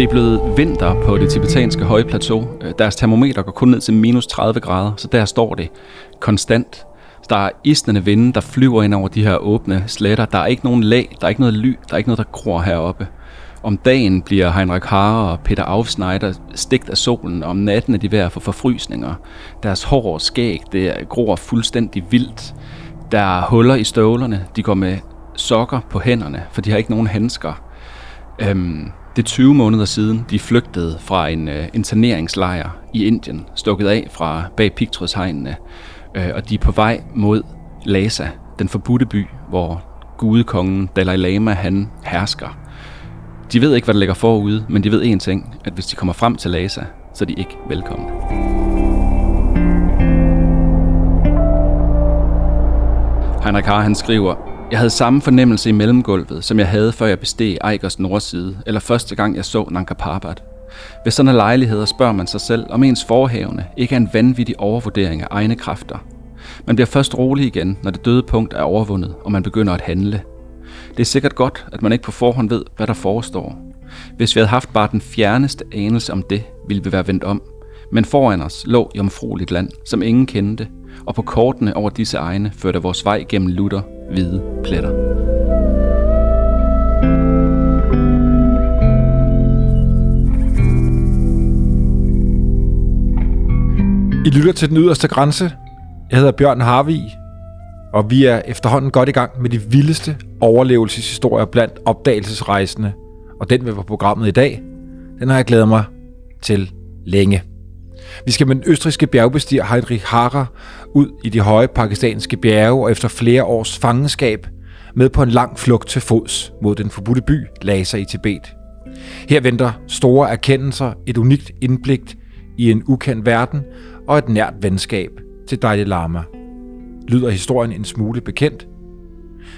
Det er blevet vinter på det tibetanske høje plateau. Øh, deres termometer går kun ned til minus 30 grader, så der står det konstant. Der er isnende vinde, der flyver ind over de her åbne sletter. Der er ikke nogen lag, der er ikke noget ly, der er ikke noget, der gror heroppe. Om dagen bliver Heinrich Harre og Peter Aufsneider stigt af solen, og om natten er de ved at få forfrysninger. Deres hår og skæg, det gror fuldstændig vildt. Der er huller i støvlerne, de går med sokker på hænderne, for de har ikke nogen handsker. Øhm, det er 20 måneder siden, de flygtede fra en uh, interneringslejr i Indien, stukket af fra bag pigtrådshegnene, uh, øh, og de er på vej mod Lhasa, den forbudte by, hvor gudekongen Dalai Lama han hersker. De ved ikke, hvad der ligger forude, men de ved én ting, at hvis de kommer frem til Lhasa, så er de ikke velkomne. Heinrich Haar, han skriver, jeg havde samme fornemmelse i mellemgulvet, som jeg havde, før jeg besteg Eikers nordside, eller første gang jeg så Nanka Parbat. Ved sådan en lejligheder spørger man sig selv, om ens forhævne ikke er en vanvittig overvurdering af egne kræfter. Man bliver først rolig igen, når det døde punkt er overvundet, og man begynder at handle. Det er sikkert godt, at man ikke på forhånd ved, hvad der forestår. Hvis vi havde haft bare den fjerneste anelse om det, ville vi være vendt om. Men foran os lå jomfrueligt land, som ingen kendte, og på kortene over disse egne førte vores vej gennem lutter hvide pletter. I lytter til den yderste grænse. Jeg hedder Bjørn Harvig, og vi er efterhånden godt i gang med de vildeste overlevelseshistorier blandt opdagelsesrejsende. Og den vil på programmet i dag, den har jeg glædet mig til længe. Vi skal med den østriske bjergbestiger Heinrich Harrer ud i de høje pakistanske bjerge og efter flere års fangenskab med på en lang flugt til fods mod den forbudte by Lhasa i Tibet. Her venter store erkendelser, et unikt indblik i en ukendt verden og et nært venskab til Dalai Lama. Lyder historien en smule bekendt?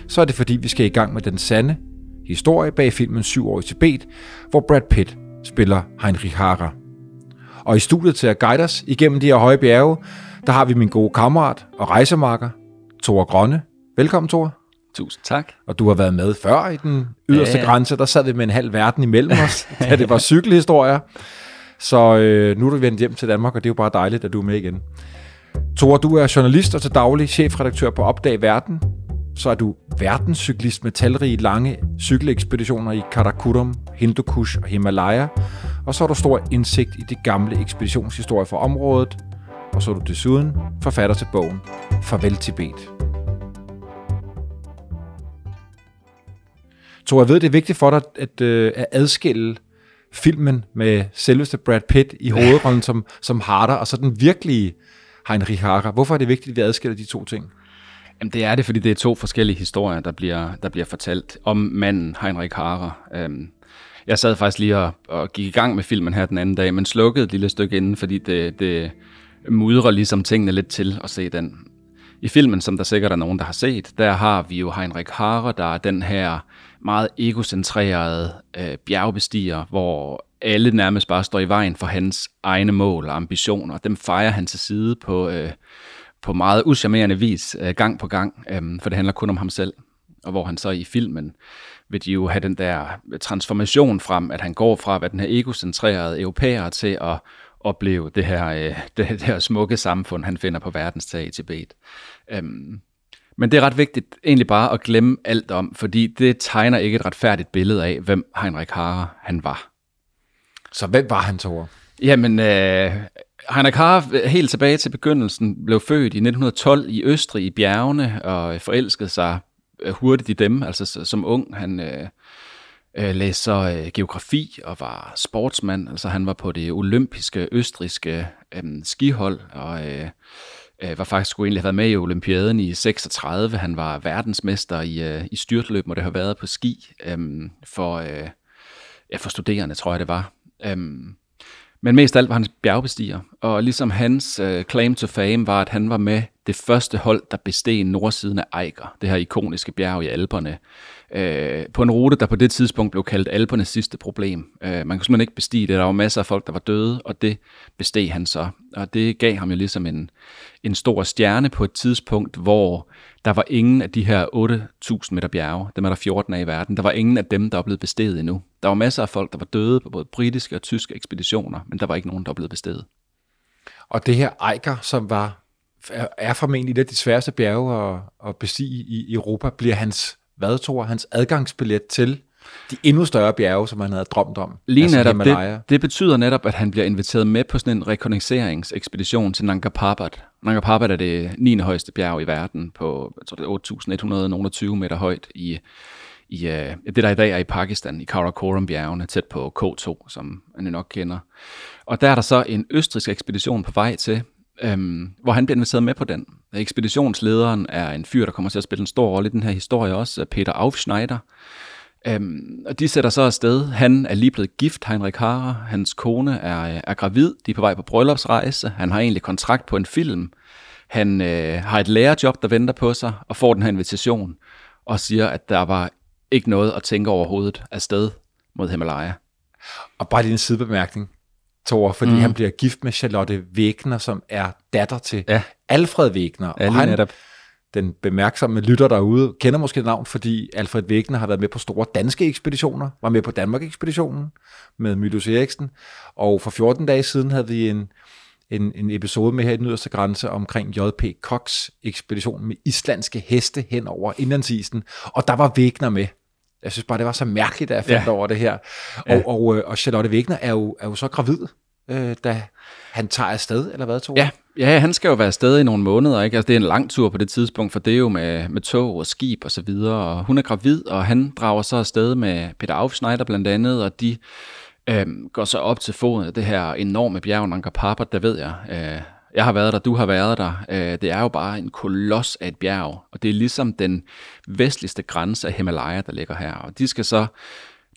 Så er det fordi, vi skal i gang med den sande historie bag filmen 7 år i Tibet, hvor Brad Pitt spiller Heinrich Harrer. Og i studiet til at guide os igennem de her høje bjerge, der har vi min gode kammerat og rejsemarker, Thor Grønne. Velkommen, Thor. Tusind tak. Og du har været med før i den yderste ja. grænse. Der sad vi med en halv verden imellem os, da det var cykelhistorier. Så øh, nu er du vendt hjem til Danmark, og det er jo bare dejligt, at du er med igen. Thor, du er journalist og til daglig chefredaktør på Opdag Verden. Så er du verdenscyklist med talrige lange cykelekspeditioner i Karakorum, Hindukush og Himalaya. Og så har du stor indsigt i de gamle ekspeditionshistorier for området. Og så er du desuden forfatter til bogen Farvel Tibet. Så jeg ved, det er vigtigt for dig at, øh, at adskille filmen med selveste Brad Pitt i hovedrollen som, som Harder, og så den virkelige Heinrich Harder. Hvorfor er det vigtigt, at vi adskiller de to ting? Jamen det er det, fordi det er to forskellige historier, der bliver, der bliver fortalt om manden Heinrich Harrer. Øhm, jeg sad faktisk lige og, og gik i gang med filmen her den anden dag, men slukkede et lille stykke inden, fordi det, det mudrer ligesom tingene lidt til at se den. I filmen, som der sikkert er nogen, der har set, der har vi jo Heinrich Harrer, der er den her meget egocentrerede øh, bjergbestiger, hvor alle nærmest bare står i vejen for hans egne mål og ambitioner. Dem fejrer han til side på, øh, på meget uschammerende vis øh, gang på gang, øh, for det handler kun om ham selv. Og hvor han så i filmen vil de jo have den der transformation frem, at han går fra at være den her egocentrerede europæer til at opleve det her, øh, det, det her smukke samfund, han finder på verdens tag i Tibet. Øhm, men det er ret vigtigt egentlig bare at glemme alt om, fordi det tegner ikke et retfærdigt billede af, hvem Heinrich Harrer han var. Så hvem var han, Thor? Jamen, øh, Heinrich Harrer, helt tilbage til begyndelsen, blev født i 1912 i Østrig i bjergene og øh, forelskede sig øh, hurtigt i dem. Altså som ung, han øh, øh læste så øh, geografi og var sportsmand. Altså han var på det olympiske østriske øh, skihold og øh, øh, var faktisk skulle egentlig have været med i olympiaden i 36. Han var verdensmester i, øh, i styrtløb, og det har været på ski øh, for, øh, ja, for studerende, tror jeg det var. Øh, men mest af alt var han bjergbestiger, og ligesom hans øh, claim to fame var, at han var med det første hold, der besteg nordsiden af Eiger, det her ikoniske bjerg i Alperne øh, på en rute, der på det tidspunkt blev kaldt Alpernes sidste problem. Øh, man kunne simpelthen ikke bestige det. Der var masser af folk, der var døde, og det besteg han så. Og det gav ham jo ligesom en, en stor stjerne på et tidspunkt, hvor der var ingen af de her 8.000 meter bjerge, dem er der 14 af i verden, der var ingen af dem, der var blevet besteget endnu. Der var masser af folk, der var døde på både britiske og tyske ekspeditioner, men der var ikke nogen, der var blevet besteget. Og det her Eiger, som var, er formentlig et af de sværeste bjerge at, at bestige i Europa, bliver hans, hvad tror hans adgangsbillet til de endnu større bjerge, som han havde drømt om. Lige altså netop, det, det betyder netop, at han bliver inviteret med på sådan en rekognoseringsekspedition til Nanga Parbat. Nanga Parbat er det 9. højeste bjerg i verden på jeg tror, det er 8.120 meter højt i, i uh, det, der i dag er i Pakistan, i Karakoram-bjergene, tæt på K2, som man nok kender. Og der er der så en østrisk ekspedition på vej til, øhm, hvor han bliver inviteret med på den. Ekspeditionslederen er en fyr, der kommer til at spille en stor rolle i den her historie også, Peter Aufschneider. Øhm, og de sætter så afsted. Han er lige blevet gift, Heinrich Harrer. Hans kone er, øh, er gravid. De er på vej på bryllupsrejse. Han har egentlig kontrakt på en film. Han øh, har et lærerjob, der venter på sig, og får den her invitation, og siger, at der var ikke noget at tænke overhovedet afsted mod Himalaya. Og bare lige en sidebemærkning. Thor, fordi mm. han bliver gift med Charlotte Wegner, som er datter til ja. Alfred Wegner. Ja, og han, netop. den bemærksomme lytter derude, kender måske navn, fordi Alfred Wegner har været med på store danske ekspeditioner, var med på Danmark-ekspeditionen med Mylius Eriksen, og for 14 dage siden havde vi en, en, en episode med her i den yderste grænse omkring J.P. Cox ekspedition med islandske heste hen over indlandsisen, og der var Wegner med. Jeg synes bare, det var så mærkeligt, at jeg fandt ja. over det her. Og, ja. og, øh, og Charlotte Wegner er jo, er jo så gravid, øh, da han tager afsted, eller hvad, tror Ja, ja, han skal jo være afsted i nogle måneder, ikke? Altså, det er en lang tur på det tidspunkt, for det er jo med, med tog og skib og så videre, og hun er gravid, og han drager så afsted med Peter Aufschneider blandt andet, og de øh, går så op til foden af det her enorme bjerg, Nanga Parbat, der ved jeg, øh, jeg har været der, du har været der. Øh, det er jo bare en koloss af et bjerg, og det er ligesom den vestligste grænse af Himalaya, der ligger her. Og de skal så,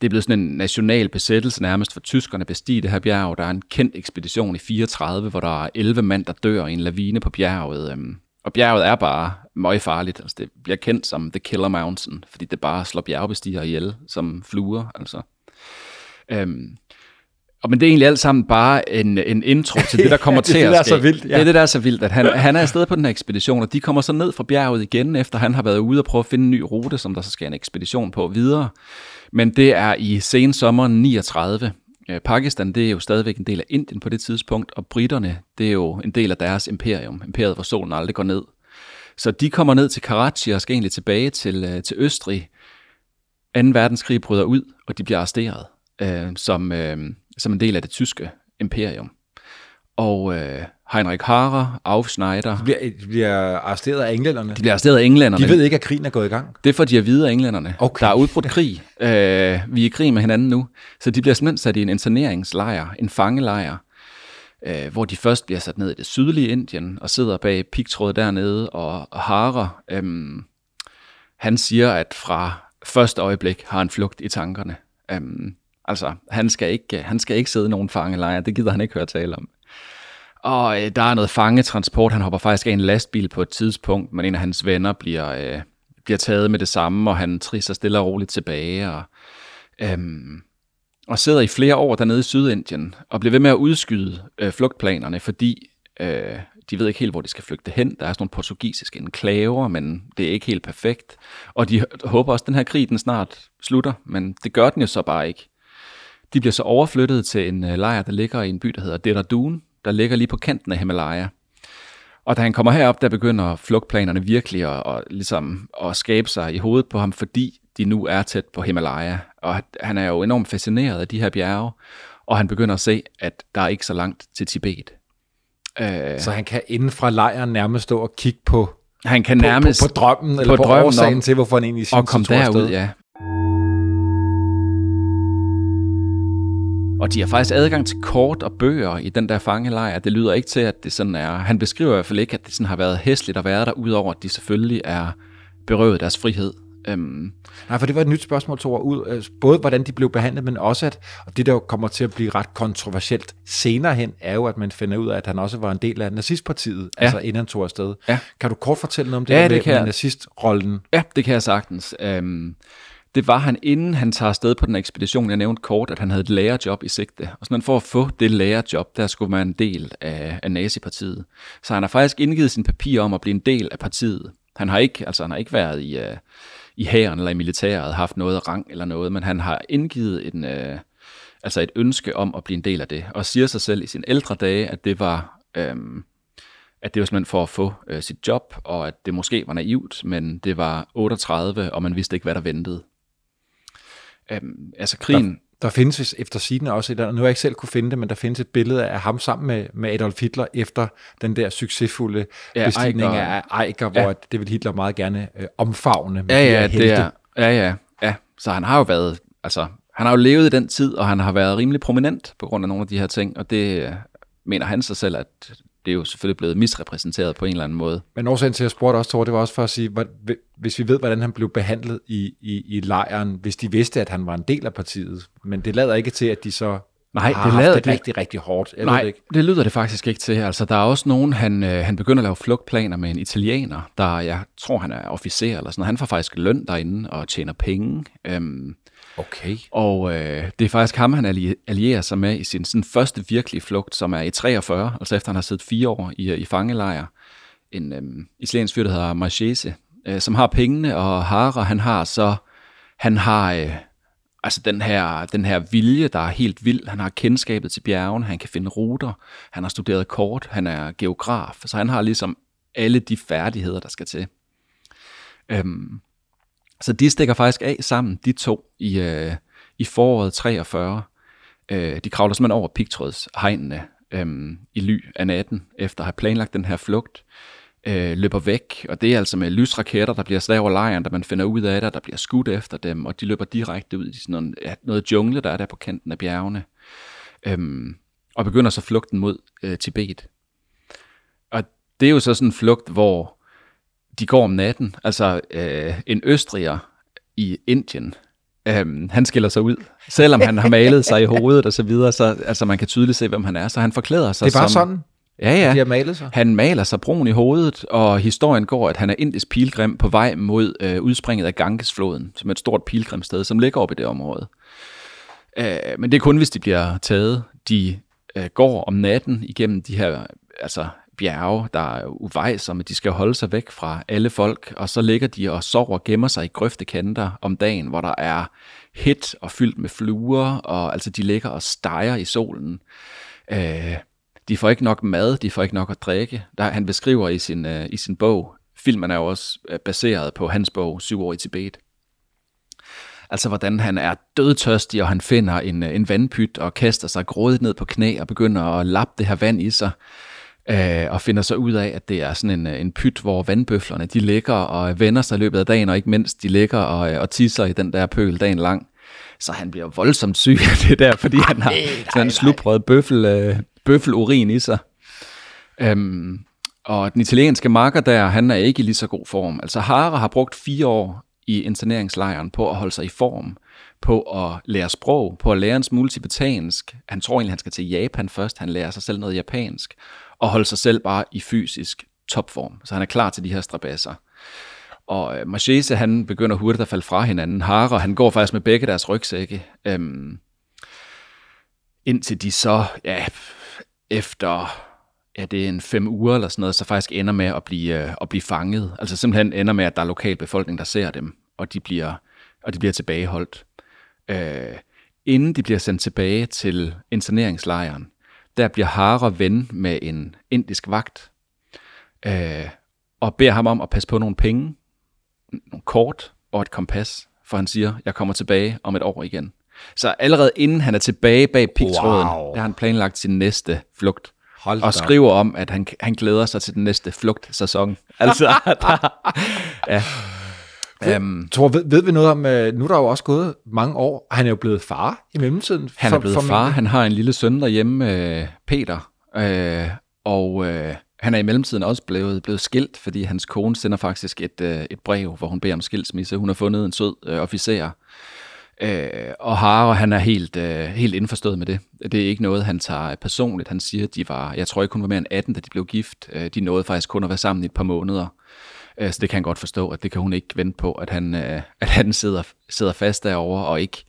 det er blevet sådan en national besættelse nærmest for tyskerne bestige det her bjerg. Der er en kendt ekspedition i 34, hvor der er 11 mand, der dør i en lavine på bjerget. Øh. Og bjerget er bare møgfarligt. Altså, det bliver kendt som The Killer Mountain, fordi det bare slår bjergbestiger ihjel som fluer. Altså. Øhm, og men det er egentlig alt sammen bare en, en intro til det, der kommer til at ske. det, er så vildt. Ja. Det er det, der er så vildt, at han, han er afsted på den her ekspedition, og de kommer så ned fra bjerget igen, efter han har været ude og prøve at finde en ny rute, som der så skal en ekspedition på videre. Men det er i sen sommer 39. Pakistan, det er jo stadigvæk en del af Indien på det tidspunkt, og britterne, det er jo en del af deres imperium, imperiet, hvor solen aldrig går ned. Så de kommer ned til Karachi og skal egentlig tilbage til, øh, til Østrig. 2. verdenskrig bryder ud, og de bliver arresteret øh, som, øh, som en del af det tyske imperium. Og øh, Heinrich Harrer, Aufschneider... De bliver, de bliver arresteret af englænderne? De bliver arresteret af englænderne. De ved ikke, at krigen er gået i gang? Det får de at vide af englænderne. Okay. Der er udbrudt krig. Øh, vi er i krig med hinanden nu. Så de bliver simpelthen sat i en interneringslejr, en fangelejr, øh, hvor de først bliver sat ned i det sydlige Indien og sidder bag pigtrådet dernede. Og, og Harrer, øh, han siger, at fra første øjeblik har han flugt i tankerne. Øh, Altså, han skal ikke, han skal ikke sidde i nogen fangelejr. Det gider han ikke høre tale om. Og øh, der er noget fangetransport. Han hopper faktisk af en lastbil på et tidspunkt, men en af hans venner bliver, øh, bliver taget med det samme, og han trisser stille og roligt tilbage. Og, øh, og sidder i flere år dernede i Sydindien, og bliver ved med at udskyde øh, flugtplanerne, fordi øh, de ved ikke helt, hvor de skal flygte hen. Der er sådan nogle portugisiske enklaver, men det er ikke helt perfekt. Og de håber også, at den her krig den snart slutter, men det gør den jo så bare ikke. De bliver så overflyttet til en øh, lejr, der ligger i en by, der hedder Dehradun, der ligger lige på kanten af Himalaya. Og da han kommer herop, der begynder flugtplanerne virkelig at, at, ligesom, at skabe sig i hovedet på ham, fordi de nu er tæt på Himalaya. Og han er jo enormt fascineret af de her bjerge, og han begynder at se, at der er ikke så langt til Tibet. Øh, så han kan inden fra lejren nærmest stå og kigge på, han kan på, nærmest, på, på drømmen, på eller på drømmen årsagen om, til, hvorfor han egentlig synes, og kom derud, ja. Og de har faktisk adgang til kort og bøger i den der fangelejr. Det lyder ikke til, at det sådan er... Han beskriver i hvert fald ikke, at det sådan har været hæsligt at være der, udover at de selvfølgelig er berøvet deres frihed. Øhm. Nej, for det var et nyt spørgsmål, Thor, ud, øh, både hvordan de blev behandlet, men også at, og det der jo kommer til at blive ret kontroversielt senere hen, er jo, at man finder ud af, at han også var en del af nazistpartiet, ja. altså inden han tog afsted. Ja. Kan du kort fortælle noget om det, ja, det med, med nazistrollen? Ja, det kan jeg sagtens. Øhm, det var han, inden han tager afsted på den ekspedition. Jeg nævnte kort, at han havde et lærerjob i sigte. Og sådan for at få det lærerjob, der skulle man en del af, af nazipartiet. Så han har faktisk indgivet sin papir om at blive en del af partiet. Han har ikke, altså han har ikke været i, uh, i hæren eller i militæret, haft noget rang eller noget, men han har indgivet en, uh, altså et ønske om at blive en del af det, og siger sig selv i sine ældre dage, at det var, øhm, at det var simpelthen for at få øh, sit job, og at det måske var naivt, men det var 38, og man vidste ikke, hvad der ventede. Øhm, altså krigen... Der, der findes efter sigende også et, nu har jeg ikke selv kunne finde det, men der findes et billede af ham sammen med, med Adolf Hitler efter den der succesfulde ja, bestigning Eicher, af Eicher, hvor ja. det vil Hitler meget gerne øh, omfavne. Med ja, ja, de det er, ja, ja, ja. Så han har jo været, altså han har jo levet i den tid, og han har været rimelig prominent på grund af nogle af de her ting, og det øh, mener han sig selv, at det er jo selvfølgelig blevet misrepræsenteret på en eller anden måde. Men årsagen til, at jeg spurgte også, Thor, det var også for at sige, hvis vi ved, hvordan han blev behandlet i, i, i lejren, hvis de vidste, at han var en del af partiet, men det lader ikke til, at de så Nej, det lader det rigtig, rigtig hårdt. Jeg Nej, det, ikke. det lyder det faktisk ikke til. Altså, der er også nogen, han, øh, han begynder at lave flugtplaner med en italiener, der jeg tror, han er officer eller sådan Han får faktisk løn derinde og tjener penge. Øhm, Okay. Og øh, det er faktisk ham, han allierer sig med i sin sådan, første virkelige flugt, som er i 43, altså efter han har siddet fire år i, øh, i fangelejr. En øh, italiensk fyr, der hedder Marchese, øh, som har pengene, og Hara, han har så, han har øh, altså den her, den her vilje, der er helt vild. Han har kendskabet til bjergene, han kan finde ruter, han har studeret kort, han er geograf, så han har ligesom alle de færdigheder, der skal til. Øhm, så de stikker faktisk af sammen, de to, i, øh, i foråret 43. Øh, de kravler simpelthen over pigtrådshegnene øh, i ly af natten, efter at have planlagt den her flugt. Øh, løber væk, og det er altså med lysraketter, der bliver slag over lejren, der man finder ud af det, der bliver skudt efter dem, og de løber direkte ud i sådan noget, ja, noget jungle, der er der på kanten af bjergene, øh, og begynder så flugten mod øh, Tibet. Og det er jo så sådan en flugt, hvor de går om natten. Altså øh, en østriger i Indien, øh, han skiller sig ud. Selvom han har malet sig i hovedet og så videre, så altså, man kan tydeligt se, hvem han er. Så han forklæder sig Det er bare som, sådan? Ja, ja. De har malet sig? Han maler sig brun i hovedet, og historien går, at han er indisk pilgrim på vej mod øh, udspringet af Gangesfloden, som er et stort pilgrimsted, som ligger oppe i det område. Øh, men det er kun, hvis de bliver taget. De øh, går om natten igennem de her altså, bjerge, der er uvejsomme. De skal holde sig væk fra alle folk, og så ligger de og sover og gemmer sig i grøftekanter om dagen, hvor der er hit og fyldt med fluer, og altså de ligger og steger i solen. Øh, de får ikke nok mad, de får ikke nok at drikke. Der, han beskriver i sin, øh, i sin bog, filmen er jo også øh, baseret på hans bog, Syv år i Tibet, Altså hvordan han er dødtørstig, og han finder en, øh, en vandpyt og kaster sig grådigt ned på knæ og begynder at lappe det her vand i sig øh, og finder så ud af, at det er sådan en, øh, en pyt, hvor vandbøflerne de ligger og vender sig i løbet af dagen, og ikke mindst de ligger og, øh, og tisser i den der pøl dagen lang. Så han bliver voldsomt syg af det der, fordi han har sådan en slubrød bøffel, øh, bøffelurin i sig. Øhm, og den italienske marker der, han er ikke i lige så god form. Altså Hara har brugt fire år i interneringslejren på at holde sig i form, på at lære sprog, på at lære en smule tibetansk. Han tror egentlig, han skal til Japan først. Han lærer sig selv noget japansk og holde sig selv bare i fysisk topform. Så han er klar til de her strabasser. Og øh, Marchese, han begynder hurtigt at falde fra hinanden. Hara, han går faktisk med begge deres rygsække. Øhm, indtil de så, ja, efter ja, det er en fem uger eller sådan noget, så faktisk ender med at blive, øh, at blive fanget. Altså simpelthen ender med, at der er lokalbefolkning, der ser dem, og de bliver, og de bliver tilbageholdt. Øh, inden de bliver sendt tilbage til interneringslejren, der bliver Hara ven med en indisk vagt, øh, og beder ham om at passe på nogle penge, nogle kort og et kompas, for han siger, jeg kommer tilbage om et år igen. Så allerede inden han er tilbage bag pigtråden, wow. der har han planlagt sin næste flugt. Hold og skriver om, at han, han glæder sig til den næste flugtsæson. Altså, der, ja. Um, Tror, ved, ved vi noget om, uh, nu er der jo også gået mange år, han er jo blevet far i mellemtiden. Han er blevet for far, han har en lille søn derhjemme, uh, Peter, uh, og uh, han er i mellemtiden også blevet, blevet skilt, fordi hans kone sender faktisk et, uh, et brev, hvor hun beder om skilsmisse. Hun har fundet en sød uh, officer, uh, og Hara, han er helt, uh, helt indforstået med det. Det er ikke noget, han tager personligt. Han siger, at de var, jeg tror ikke, hun var mere end 18, da de blev gift. Uh, de nåede faktisk kun at være sammen i et par måneder. Så det kan han godt forstå, at det kan hun ikke vente på, at han, øh, at han sidder, sidder fast derovre og ikke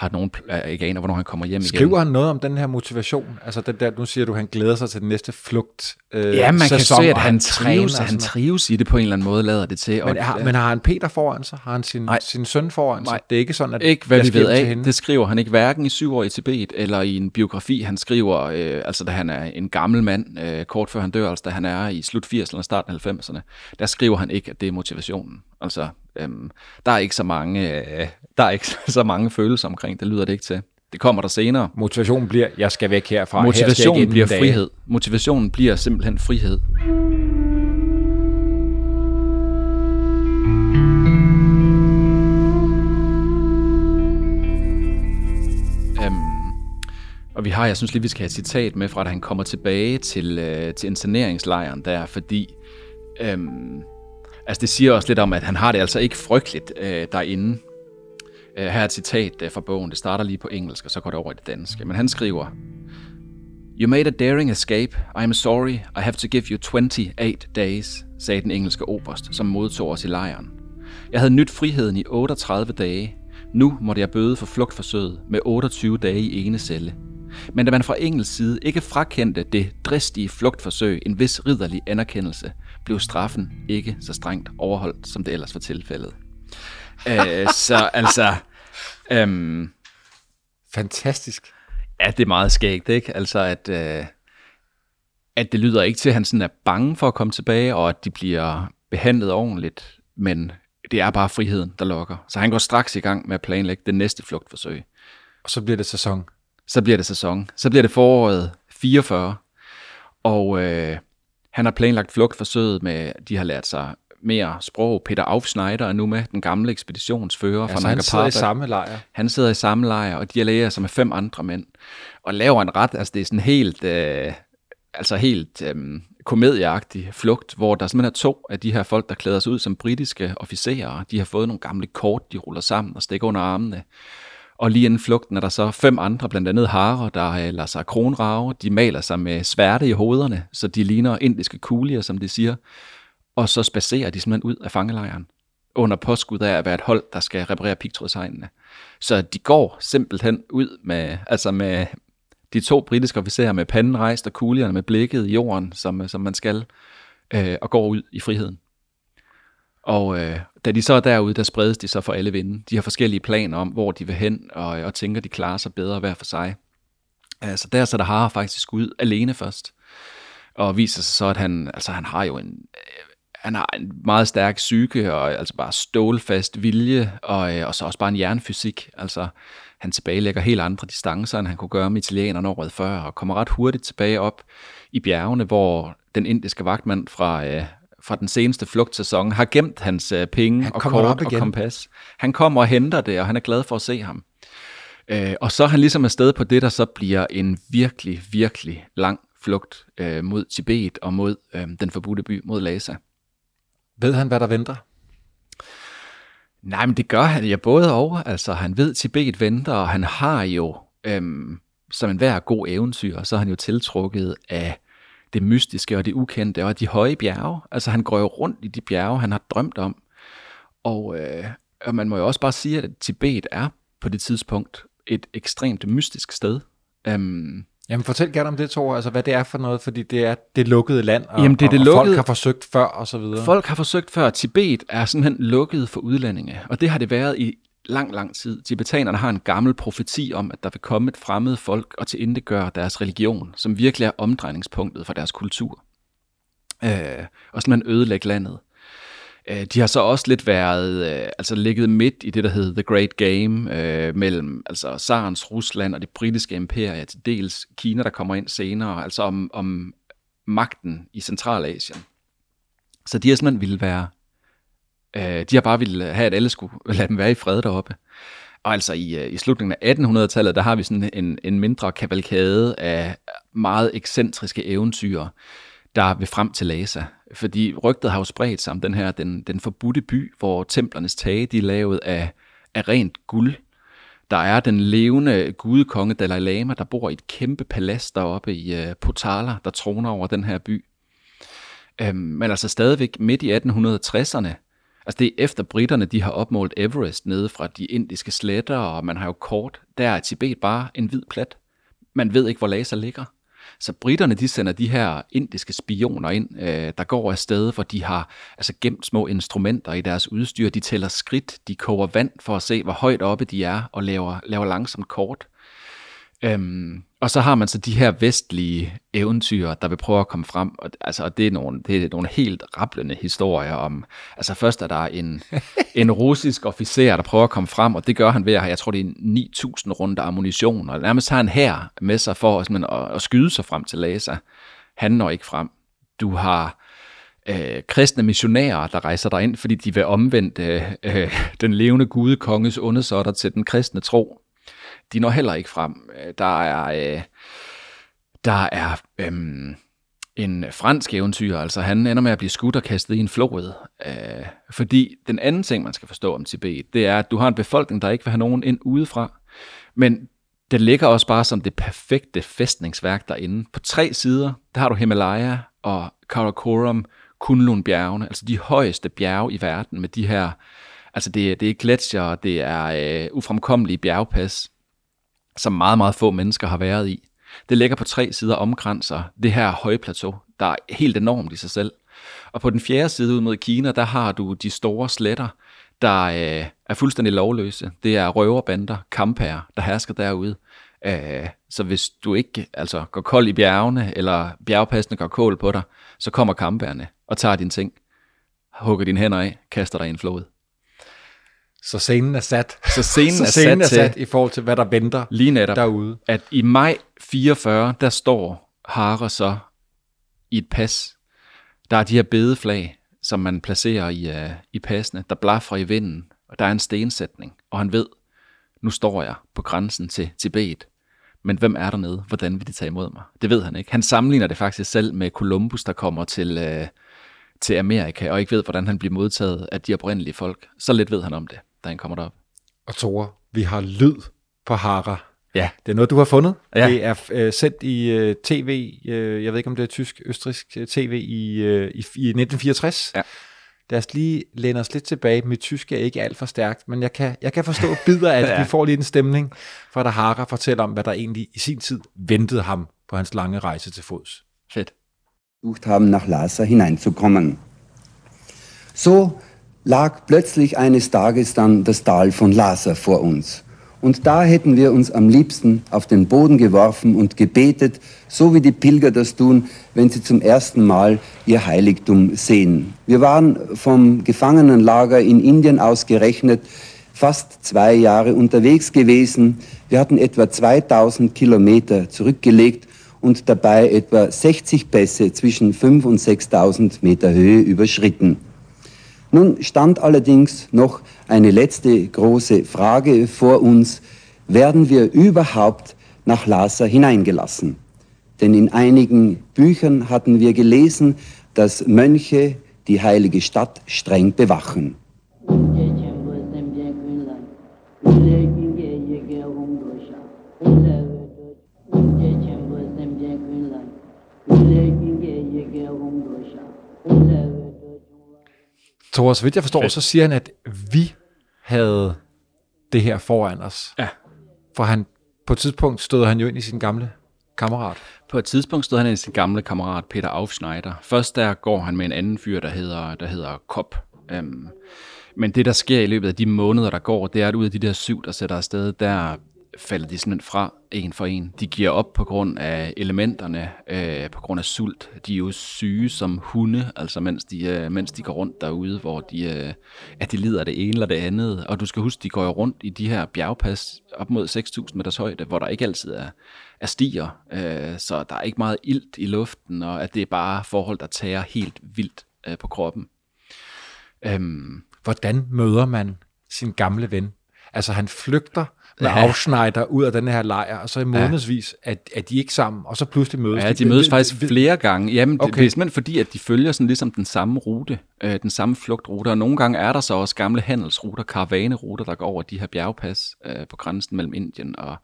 har nogen ikke aner, hvornår han kommer hjem Skriver igen. han noget om den her motivation? Altså den der, nu siger du, han glæder sig til den næste flugt øh, Ja, man kan sæson, se, at han, træner trives, han trives i det på en eller anden måde, lader det til. Men, og, har, men har han Peter foran sig? Har han sin, Nej. sin søn foran sig? Nej. Det er ikke sådan, at Ikke hvad vi ved af. hende? Det skriver han ikke hverken i syv år i Tibet eller i en biografi. Han skriver, øh, altså da han er en gammel mand, øh, kort før han dør, altså da han er i slut 80'erne og starten af 90'erne, der skriver han ikke, at det er motivationen. Altså, øhm, der er ikke så mange, øh, der er ikke så mange følelser omkring. Det lyder det ikke til. Det kommer der senere. Motivationen bliver, jeg skal væk herfra. Her skal Motivationen bliver dage. frihed. Motivationen bliver simpelthen frihed. Øhm, og vi har, jeg synes lige, vi skal have et citat med fra, da han kommer tilbage til, øh, til interneringslejren der, fordi øhm, altså det siger også lidt om, at han har det altså ikke frygteligt øh, derinde. Øh, her er et citat øh, fra bogen. Det starter lige på engelsk, og så går det over i det danske. Men han skriver, You made a daring escape. I am sorry. I have to give you 28 days, sagde den engelske oberst, som modtog os i lejren. Jeg havde nyt friheden i 38 dage. Nu måtte jeg bøde for flugtforsøget med 28 dage i ene celle. Men da man fra engelsk side ikke frakendte det dristige flugtforsøg en vis ridderlig anerkendelse, blev straffen ikke så strengt overholdt, som det ellers var tilfældet. øh, så altså... Øhm, Fantastisk. Ja, det er meget skægt, ikke? Altså, at, øh, at det lyder ikke til, at han sådan er bange for at komme tilbage, og at de bliver behandlet ordentligt, men det er bare friheden, der lokker. Så han går straks i gang med at planlægge det næste flugtforsøg. Og så bliver det sæson. Så bliver det sæson. Så bliver det foråret 44, og øh, han har planlagt flugtforsøget med, de har lært sig mere sprog. Peter Aufschneider er nu med, den gamle ekspeditionsfører fra Altså, han sidder i samme lejr. Han sidder i samme lejr, og de allierer sig med fem andre mænd, og laver en ret, altså det er sådan helt, øh, altså helt øh, komedieagtig flugt, hvor der simpelthen er to af de her folk, der klæder sig ud som britiske officerer. De har fået nogle gamle kort, de ruller sammen og stikker under armene. Og lige inden flugten er der så fem andre, blandt andet harer, der øh, lader sig kronrave. De maler sig med sværte i hovederne, så de ligner indiske kulier, som de siger. Og så spacerer de simpelthen ud af fangelejren under påskud af at være et hold, der skal reparere pigtrådshegnene. Så de går simpelthen ud med, altså med de to britiske officerer med panden rejst og kuglerne med blikket i jorden, som, øh, som man skal, øh, og går ud i friheden. Og øh, da de så er derude, der spredes de så for alle vinde. De har forskellige planer om, hvor de vil hen, og, og tænker, de klarer sig bedre hver for sig. Altså der så der har faktisk ud alene først. Og viser sig så, at han, altså, han har jo en, øh, han har en meget stærk psyke, og altså bare stålfast vilje, og, øh, og så også bare en jernfysik. Altså, han tilbagelægger helt andre distancer, end han kunne gøre med italienerne året før, og kommer ret hurtigt tilbage op i bjergene, hvor den indiske vagtmand fra, øh, fra den seneste flugtsæson har gemt hans øh, penge Han og op kort og kompas. Han kommer og henter det, og han er glad for at se ham. Øh, og så er han ligesom afsted på det, der så bliver en virkelig, virkelig lang flugt øh, mod Tibet og mod øh, den forbudte by, mod Lhasa. Ved han, hvad der venter? Nej, men det gør han ja både og. Altså, han ved, Tibet venter, og han har jo, øhm, som en hver god eventyr, så er han jo tiltrukket af det mystiske og det ukendte og de høje bjerge. Altså, han går jo rundt i de bjerge, han har drømt om. Og, øh, og man må jo også bare sige, at Tibet er på det tidspunkt et ekstremt mystisk sted. Øhm, Jamen fortæl gerne om det, Thor, altså hvad det er for noget, fordi det er det lukkede land, og, Jamen, det er og, det og lukkede- folk har forsøgt før, og så videre. Folk har forsøgt før. Tibet er simpelthen lukket for udlændinge, og det har det været i lang, lang tid. Tibetanerne har en gammel profeti om, at der vil komme et fremmed folk og tilindegøre gøre deres religion, som virkelig er omdrejningspunktet for deres kultur. Øh, og simpelthen ødelægge landet. Øh, de har så også lidt været, øh, altså ligget midt i det, der hedder The Great Game, øh, mellem altså Sarens Rusland og det britiske imperie, til dels Kina, der kommer ind senere, altså om, om magten i Centralasien. Så de har simpelthen ville være, øh, de har bare ville have, at alle skulle lade dem være i fred deroppe. Og altså i, øh, i slutningen af 1800-tallet, der har vi sådan en, en mindre kavalkade af meget ekscentriske eventyr, der vil frem til Lhasa. Fordi rygtet har jo spredt sig om den her, den, den forbudte by, hvor templernes tage, de er lavet af, af rent guld. Der er den levende gudekonge Dalai Lama, der bor i et kæmpe palads deroppe i uh, Potala, der troner over den her by. Øhm, men altså stadigvæk midt i 1860'erne, altså det er efter britterne, de har opmålt Everest nede fra de indiske sletter, og man har jo kort, der er Tibet bare en hvid plet. Man ved ikke, hvor Lhasa ligger. Så britterne, de sender de her indiske spioner ind, øh, der går afsted, hvor de har altså gemt små instrumenter i deres udstyr. De tæller skridt, de koger vand for at se, hvor højt oppe de er, og laver, laver langsomt kort. Øhm, og så har man så de her vestlige eventyr, der vil prøve at komme frem, og, altså, og det, er nogle, det er nogle helt rablende historier om, altså først er der en, en russisk officer, der prøver at komme frem, og det gør han ved at have, jeg tror det er 9.000 runder ammunition, og nærmest har han her med sig for at, at skyde sig frem til Lhasa. Han når ikke frem. Du har øh, kristne missionærer, der rejser derind, fordi de vil omvende øh, øh den levende gudekonges undersåtter til den kristne tro de når heller ikke frem. Øh, der er, øh, der er øh, en fransk eventyr, altså han ender med at blive skudt og kastet i en flod. Øh, fordi den anden ting, man skal forstå om Tibet, det er, at du har en befolkning, der ikke vil have nogen ind udefra, men det ligger også bare som det perfekte fæstningsværk derinde. På tre sider, der har du Himalaya og Karakoram, Kunlun-bjergene, altså de højeste bjerge i verden med de her, altså det, det er gletsjer, det er øh, ufremkommelige bjergpas som meget, meget få mennesker har været i. Det ligger på tre sider omkranser det her høje plateau, der er helt enormt i sig selv. Og på den fjerde side ud mod Kina, der har du de store sletter, der øh, er fuldstændig lovløse. Det er røverbander, kampherrer, der hersker derude. Øh, så hvis du ikke altså, går kold i bjergene, eller bjergpassene går kål på dig, så kommer kampherrerne og tager dine ting, hugger dine hænder af, kaster dig i en flod. Så scenen er sat. Så scenen, så er, scenen sat er sat i forhold til, hvad der venter lige netop, derude. At i maj 44, der står Hare så i et pas. Der er de her bedeflag, som man placerer i, uh, i passene, der blaffer i vinden, og der er en stensætning, og han ved, nu står jeg på grænsen til Tibet. Men hvem er dernede? Hvordan vil de tage imod mig? Det ved han ikke. Han sammenligner det faktisk selv med Columbus, der kommer til, uh, til Amerika, og ikke ved, hvordan han bliver modtaget af de oprindelige folk. Så lidt ved han om det da han kommer derop. Og Tore, vi har lyd på Hara. Ja. Det er noget, du har fundet. Ja. Det er øh, sendt i øh, tv, øh, jeg ved ikke om det er tysk, østrisk øh, tv i, øh, i, i 1964. Ja. Lad os lige læne os lidt tilbage. Mit tysk er ikke alt for stærkt, men jeg kan, jeg kan forstå bidder af det. ja. Vi får lige en stemning fra, da Hara fortæller om, hvad der egentlig i sin tid ventede ham på hans lange rejse til fods. Fedt. Versucht haben, nach Lhasa hineinzukommen. So lag plötzlich eines Tages dann das Tal von Lhasa vor uns. Und da hätten wir uns am liebsten auf den Boden geworfen und gebetet, so wie die Pilger das tun, wenn sie zum ersten Mal ihr Heiligtum sehen. Wir waren vom Gefangenenlager in Indien ausgerechnet fast zwei Jahre unterwegs gewesen. Wir hatten etwa 2000 Kilometer zurückgelegt und dabei etwa 60 Pässe zwischen 5 und 6000 Meter Höhe überschritten. Nun stand allerdings noch eine letzte große Frage vor uns. Werden wir überhaupt nach Lhasa hineingelassen? Denn in einigen Büchern hatten wir gelesen, dass Mönche die heilige Stadt streng bewachen. Thor, så vidt jeg forstår, så siger han, at vi havde det her foran os. Ja. For han, på et tidspunkt stod han jo ind i sin gamle kammerat. På et tidspunkt stod han ind i sin gamle kammerat Peter Aufschneider. Først der går han med en anden fyr, der hedder, der hedder Kop. Øhm, men det, der sker i løbet af de måneder, der går, det er, at ud af de der syv, der sætter afsted, der falder de simpelthen fra en for en. De giver op på grund af elementerne, øh, på grund af sult. De er jo syge som hunde, altså mens de, øh, mens de går rundt derude, hvor de, øh, at de lider af det ene eller det andet. Og du skal huske, de går jo rundt i de her bjergpas op mod 6.000 meters højde, hvor der ikke altid er, er stiger. Øh, så der er ikke meget ilt i luften, og at det er bare forhold, der tager helt vildt øh, på kroppen. Øhm, Hvordan møder man sin gamle ven? Altså han flygter med Ja. Aufschneider ud af den her lejr, og så i månedsvis er, er de ikke sammen, og så pludselig mødes Ja, de mødes Ved- faktisk ved- flere gange. Jamen, okay. Det, det er simpelthen fordi, at de følger sådan ligesom den samme rute, øh, den samme flugtrute, og nogle gange er der så også gamle handelsruter, karavaneruter, der går over de her bjergpas øh, på grænsen mellem Indien og,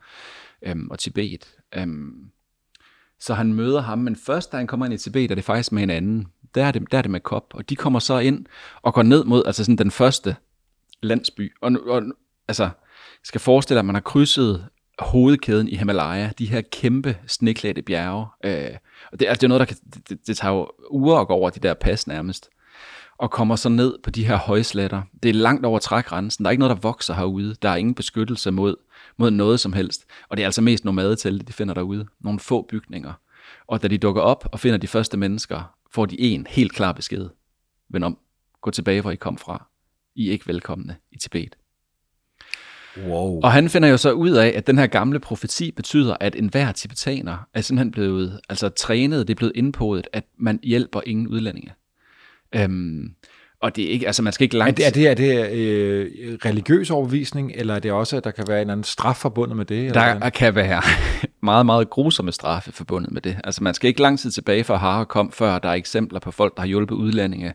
øhm, og Tibet. Øhm, Så han møder ham, men først da han kommer ind i Tibet, er det faktisk med en anden. Der er det, der er det med kop, og de kommer så ind og går ned mod altså sådan den første landsby. Og, og altså, skal forestille dig, at man har krydset hovedkæden i Himalaya, de her kæmpe sneklædte bjerge. Øh, og det, altså, det er noget, der kan, det, det, tager jo uger at gå over de der pas nærmest og kommer så ned på de her højsletter. Det er langt over trægrænsen. Der er ikke noget, der vokser herude. Der er ingen beskyttelse mod, mod noget som helst. Og det er altså mest nomadetelte, de finder derude. Nogle få bygninger. Og da de dukker op og finder de første mennesker, får de en helt klar besked. Vend om. Gå tilbage, hvor I kom fra. I er ikke velkomne i Tibet. Wow. Og han finder jo så ud af, at den her gamle profeti betyder, at enhver tibetaner er simpelthen blevet altså, trænet, det er blevet indpodet, at man hjælper ingen udlændinge. Øhm, og det er ikke, altså man skal ikke Er langt... det, er det, er det øh, religiøs overbevisning, eller er det også, at der kan være en eller anden straf forbundet med det? Eller Der hvordan? kan være meget, meget grusomme straffe forbundet med det. Altså man skal ikke lang tid tilbage for Hare kom, før der er eksempler på folk, der har hjulpet udlændinge.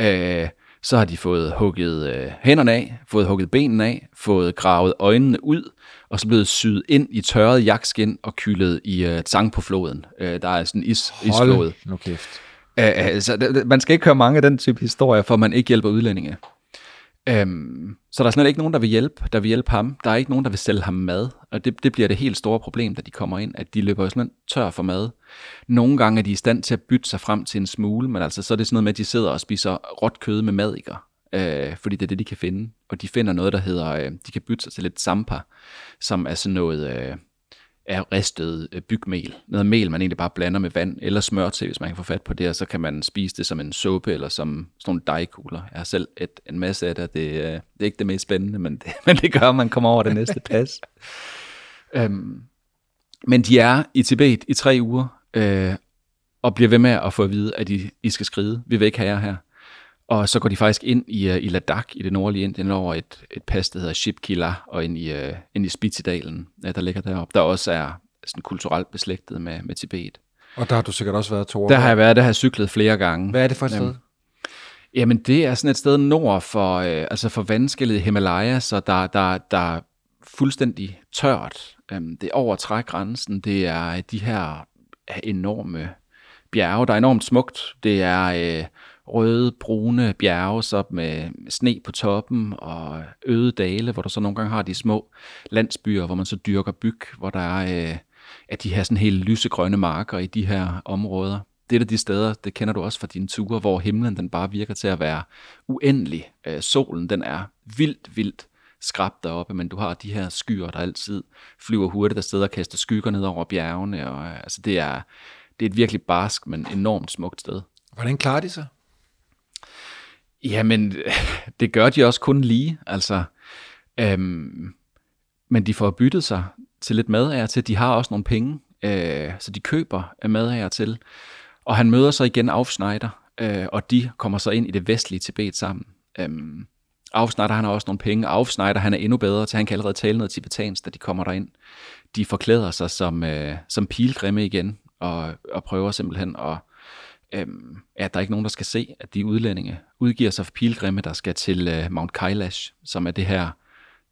Øh, så har de fået hugget øh, hænderne af, fået hugget benene af, fået gravet øjnene ud, og så blevet syet ind i tørret jakskin og kyldet i øh, tang på floden. Øh, der er sådan en is, isflod. Hold nu kæft. Øh, altså, det- det- man skal ikke høre mange af den type historier, for man ikke hjælper udlændinge. Øhm, så der er slet ikke nogen, der vil hjælpe, der vil hjælpe ham. Der er ikke nogen, der vil sælge ham mad. Og det, det bliver det helt store problem, da de kommer ind, at de løber jo simpelthen tør for mad. Nogle gange er de i stand til at bytte sig frem til en smule, men altså så er det sådan noget med, at de sidder og spiser råt kød med madikker. Øh, fordi det er det, de kan finde. Og de finder noget, der hedder, øh, de kan bytte sig til lidt sampa, som er sådan noget... Øh, er ristet øh, bygmel. Noget mel, man egentlig bare blander med vand eller smør til, hvis man kan få fat på det, og så kan man spise det som en suppe eller som sådan nogle dejkugler. Jeg har selv et, en masse af det, det, øh, det er ikke det mest spændende, men det, men det gør, at man kommer over det næste pas. øhm, men de er i Tibet i tre uger, øh, og bliver ved med at få at vide, at I, I skal skride. Vi vil ikke have jer her. Og så går de faktisk ind i, uh, i Ladakh, i det nordlige Indien, over et, et pas, der hedder Shipkila, og ind i, uh, ind i Spitsidalen, uh, der ligger deroppe, der også er sådan kulturelt beslægtet med, med Tibet. Og der har du sikkert også været to år. Der har jeg været, der har jeg cyklet flere gange. Hvad er det for et sted? Jamen, Jamen, det er sådan et sted nord for, øh, altså for vandskældet Himalaya, så der, der, der er fuldstændig tørt. Øhm, det er over trægrænsen. Det er de her enorme bjerge, der er enormt smukt. Det er øh, røde, brune bjerge, så med sne på toppen og øde dale, hvor der så nogle gange har de små landsbyer, hvor man så dyrker byg, hvor der er, øh, er de her sådan helt lysegrønne marker i de her områder. Det er de steder, det kender du også fra dine ture, hvor himlen den bare virker til at være uendelig. Øh, solen den er vildt, vildt skrabt deroppe, men du har de her skyer, der altid flyver hurtigt afsted og kaster skygger ned over bjergene. Og, øh, altså det er, det er et virkelig barsk, men enormt smukt sted. Hvordan klarer de sig? Jamen, det gør de også kun lige, altså. Øhm, men de får byttet sig til lidt mad af til. De har også nogle penge, øh, så de køber mad af til. Og han møder så igen Aufschneider, øh, og de kommer så ind i det vestlige Tibet sammen. Øhm, Aufschneider, han har også nogle penge. Aufschneider, han er endnu bedre til, han kan allerede tale noget tibetansk, da de kommer derind. De forklæder sig som, øh, som pilgrimme igen, og, og prøver simpelthen at øhm, at der er ikke nogen, der skal se, at de udlændinge udgiver sig for pilgrimme, der skal til øh, Mount Kailash, som er det her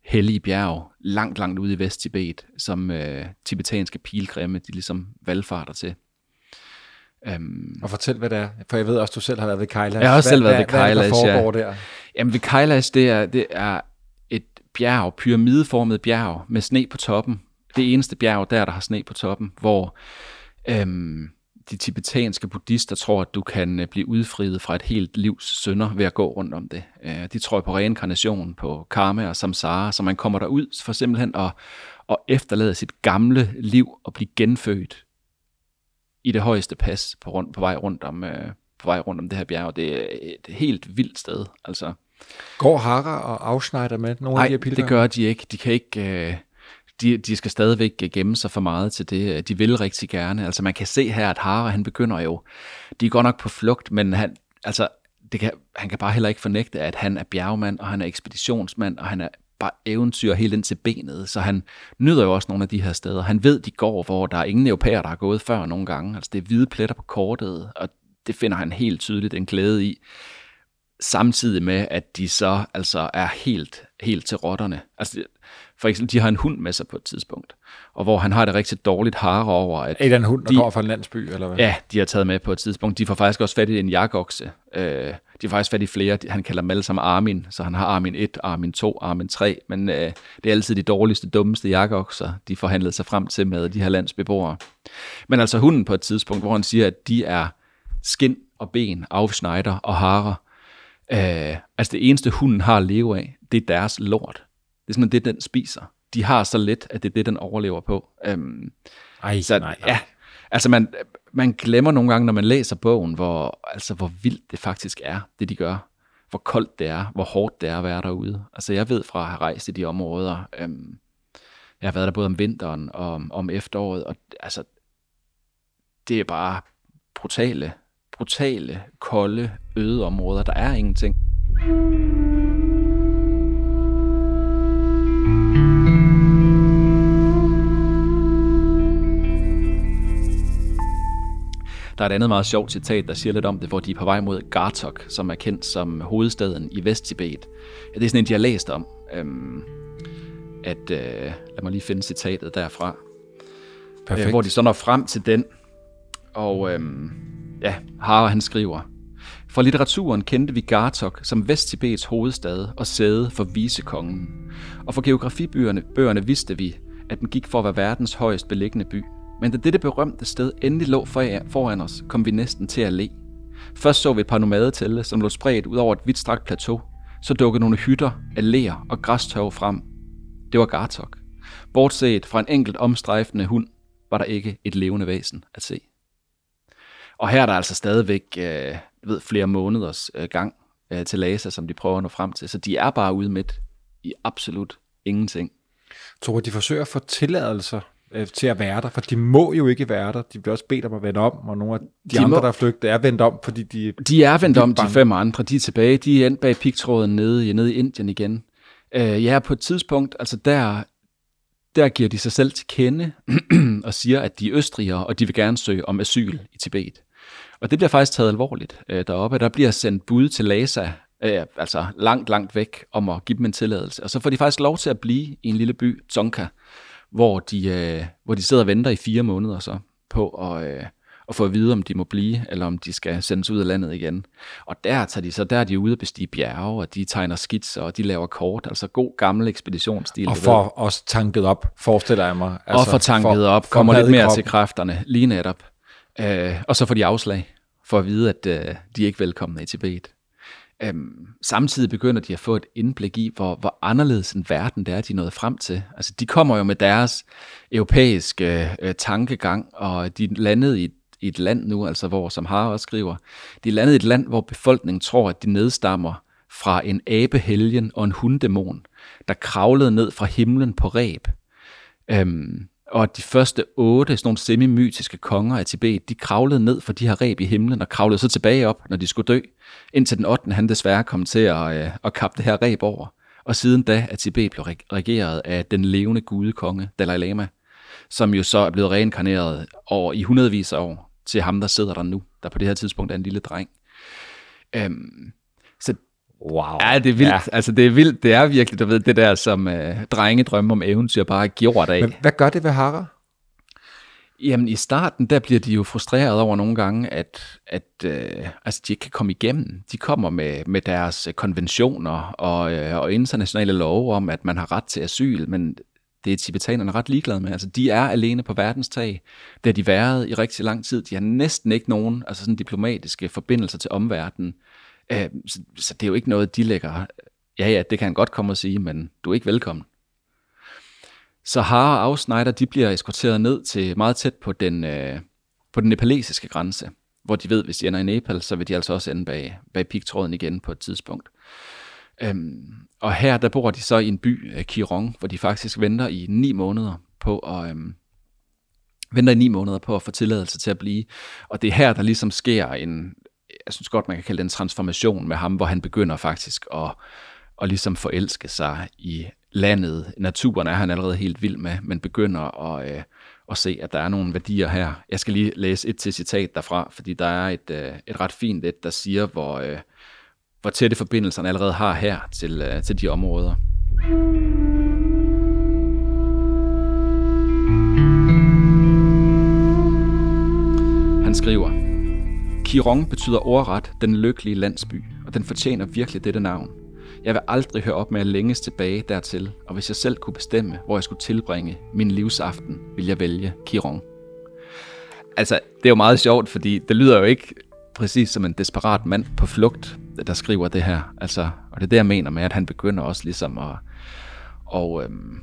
hellige bjerg, langt, langt ude i Vest-Tibet, som øh, tibetanske pilgrimme, de ligesom valgfarter til. Øhm, Og fortæl, hvad det er. For jeg ved også, du selv har været ved Kailash. Jeg har også Hvad- selv været hvad- ved hvad er det, Kailash, der ja. foregår der? Jamen ved Kailash, det er, det er et bjerg, pyramideformet bjerg med sne på toppen. Det eneste bjerg der, der har sne på toppen, hvor øhm, de tibetanske buddhister tror, at du kan øh, blive udfriet fra et helt livs synder ved at gå rundt om det. Øh, de tror på reinkarnation, på karma og samsara, så man kommer derud for simpelthen at, at efterlade sit gamle liv og blive genfødt i det højeste pas på, rundt, på, vej rundt om, øh, på vej rundt om det her bjerg. Det er et helt vildt sted, altså. Går Hara og Aufschneider med nogle af Nej, de her pilgrimme? det gør de ikke. De kan ikke... Øh, de, de skal stadigvæk gemme sig for meget til det. Øh, de vil rigtig gerne. Altså man kan se her, at Hara, han begynder jo... De er godt nok på flugt, men han, altså, det kan, han kan bare heller ikke fornægte, at han er bjergmand, og han er ekspeditionsmand, og han er bare eventyr helt ind til benet. Så han nyder jo også nogle af de her steder. Han ved, de går, hvor der er ingen europæer, der har gået før nogle gange. Altså det er hvide pletter på kortet, og det finder han helt tydeligt en glæde i. samtidig med, at de så altså er helt, helt til rotterne. Altså, for eksempel, de har en hund med sig på et tidspunkt, og hvor han har det rigtig dårligt hare over, at Er det en hund, der De- kommer fra en landsby, eller hvad? Ja, de har taget med på et tidspunkt. De får faktisk også fat i en jakokse. Øh, de får faktisk fat i flere. Han kalder dem alle sammen Armin, så han har Armin 1, Armin 2, Armin 3. Men øh, det er altid de dårligste, dummeste jakokser, de forhandlede sig frem til med de her landsbeboere. Men altså hunden på et tidspunkt, hvor han siger, at de er skin og ben, afsnejder og harer. Øh, altså det eneste hunden har at leve af, det er deres lort. Det er simpelthen det, den spiser. De har så let, at det er det, den overlever på. Øhm, Ej, så, nej, nej. Ja, altså man, man glemmer nogle gange, når man læser bogen, hvor, altså, hvor vildt det faktisk er, det de gør. Hvor koldt det er, hvor hårdt det er at være derude. Altså jeg ved fra at have rejst i de områder, øhm, jeg har været der både om vinteren og om, om efteråret, og altså, det er bare brutale, brutale, kolde, øde områder. Der er ingenting. Der er et andet meget sjovt citat, der siger lidt om det, hvor de er på vej mod Gartok, som er kendt som hovedstaden i Vesttibet. Ja, det er sådan en, de har læst om. Øhm, at, øh, lad mig lige finde citatet derfra. Perfekt. Øh, hvor de så når frem til den. Og øhm, ja, Hara han skriver, fra litteraturen kendte vi Gartok som Vesttibets hovedstad og sæde for visekongen. Og fra geografibøgerne bøgerne vidste vi, at den gik for at være verdens højst beliggende by. Men da dette berømte sted endelig lå foran os, kom vi næsten til at le. Først så vi et par nomadetælle, som lå spredt ud over et vidt strakt plateau. Så dukkede nogle hytter, alléer og græstørv frem. Det var Gartok. Bortset fra en enkelt omstrejfende hund, var der ikke et levende væsen at se. Og her er der altså stadigvæk øh, ved, flere måneders øh, gang øh, til Lhasa, som de prøver at nå frem til. Så de er bare ude midt i absolut ingenting. Tror de forsøger at få tilladelser øh, til at være der, for de må jo ikke være der. De bliver også bedt om at vende om, og nogle af de, De de andre, må- der er flygtet, er vendt om, fordi de... De er vendt De om, de bange. fem andre. De er tilbage. De er endt bag pigtråden nede, nede i Indien igen. Øh, ja, på et tidspunkt, altså der, der giver de sig selv til kende og siger, at de er østrigere, og de vil gerne søge om asyl i Tibet. Og det bliver faktisk taget alvorligt øh, deroppe. Der bliver sendt bud til Lhasa, øh, altså langt, langt væk, om at give dem en tilladelse. Og så får de faktisk lov til at blive i en lille by, Tsonka, hvor de, øh, hvor de sidder og venter i fire måneder så på at, øh, at få at vide, om de må blive, eller om de skal sendes ud af landet igen. Og der, tager de så, der er de ude at bestige bjerge, og de tegner skitser, og de laver kort, altså god gammel ekspeditionsstil. Og får også tanket op, forestiller jeg mig. Altså, og får tanket op, for kommer mad lidt mere til kræfterne, lige netop. Øh, og så får de afslag, for at vide, at øh, de er ikke velkomne i Tibet. Øhm, samtidig begynder de at få et indblik i, hvor, hvor anderledes en verden det er, de er nået frem til. Altså, de kommer jo med deres europæiske øh, tankegang, og de er landet i, et- i et land nu, altså hvor, som Har også skriver, de er landet i et land, hvor befolkningen tror, at de nedstammer fra en abehelgen og en hunddæmon, der kravlede ned fra himlen på ræb. Øhm, og de første otte sådan nogle semi-mytiske konger af Tibet, de kravlede ned for de her reb i himlen, og kravlede så tilbage op, når de skulle dø, indtil den 8. han desværre kom til at, øh, at kappe det her reb over. Og siden da er Tibet blev regeret af den levende gudekonge, Dalai Lama, som jo så er blevet reinkarneret over i hundredvis af år til ham, der sidder der nu, der på det her tidspunkt er en lille dreng. Øhm, Wow. Ja, det er vildt. Ja. Altså, det er vildt. Det er virkelig, du ved, det der, som øh, drenge drømmer om eventyr bare gjort af. Men hvad gør det ved Hara? Jamen, i starten, der bliver de jo frustreret over nogle gange, at, at øh, altså, de ikke kan komme igennem. De kommer med, med deres øh, konventioner og, øh, og internationale love om, at man har ret til asyl, men det er tibetanerne ret ligeglade med. Altså, de er alene på verdens tag. Det har de været i rigtig lang tid. De har næsten ikke nogen altså sådan diplomatiske forbindelser til omverdenen. Øh, så, så det er jo ikke noget, de lægger... Ja, ja, det kan han godt komme og sige, men du er ikke velkommen. Sahara og Snyder, de bliver eskorteret ned til meget tæt på den, øh, på den nepalesiske grænse, hvor de ved, hvis de ender i Nepal, så vil de altså også ende bag, bag pigtråden igen på et tidspunkt. Øhm, og her, der bor de så i en by, øh, Kirong, hvor de faktisk venter i ni måneder på at, øhm, venter i ni måneder på at få tilladelse til at blive. Og det er her, der ligesom sker en, jeg synes godt, man kan kalde den transformation med ham, hvor han begynder faktisk at, at ligesom forelske sig i landet. Naturen er han allerede helt vild med, men begynder at, øh, at se, at der er nogle værdier her. Jeg skal lige læse et til citat derfra, fordi der er et, øh, et ret fint et, der siger, hvor, øh, hvor tætte forbindelserne allerede har her til, øh, til de områder. Han skriver, Kirong betyder ordret den lykkelige landsby, og den fortjener virkelig dette navn. Jeg vil aldrig høre op med at længes tilbage dertil, og hvis jeg selv kunne bestemme, hvor jeg skulle tilbringe min livsaften, ville jeg vælge Kirong. Altså, det er jo meget sjovt, fordi det lyder jo ikke præcis som en desperat mand på flugt, der skriver det her. Altså, og det er det, jeg mener med, at han begynder også ligesom at, og, øhm,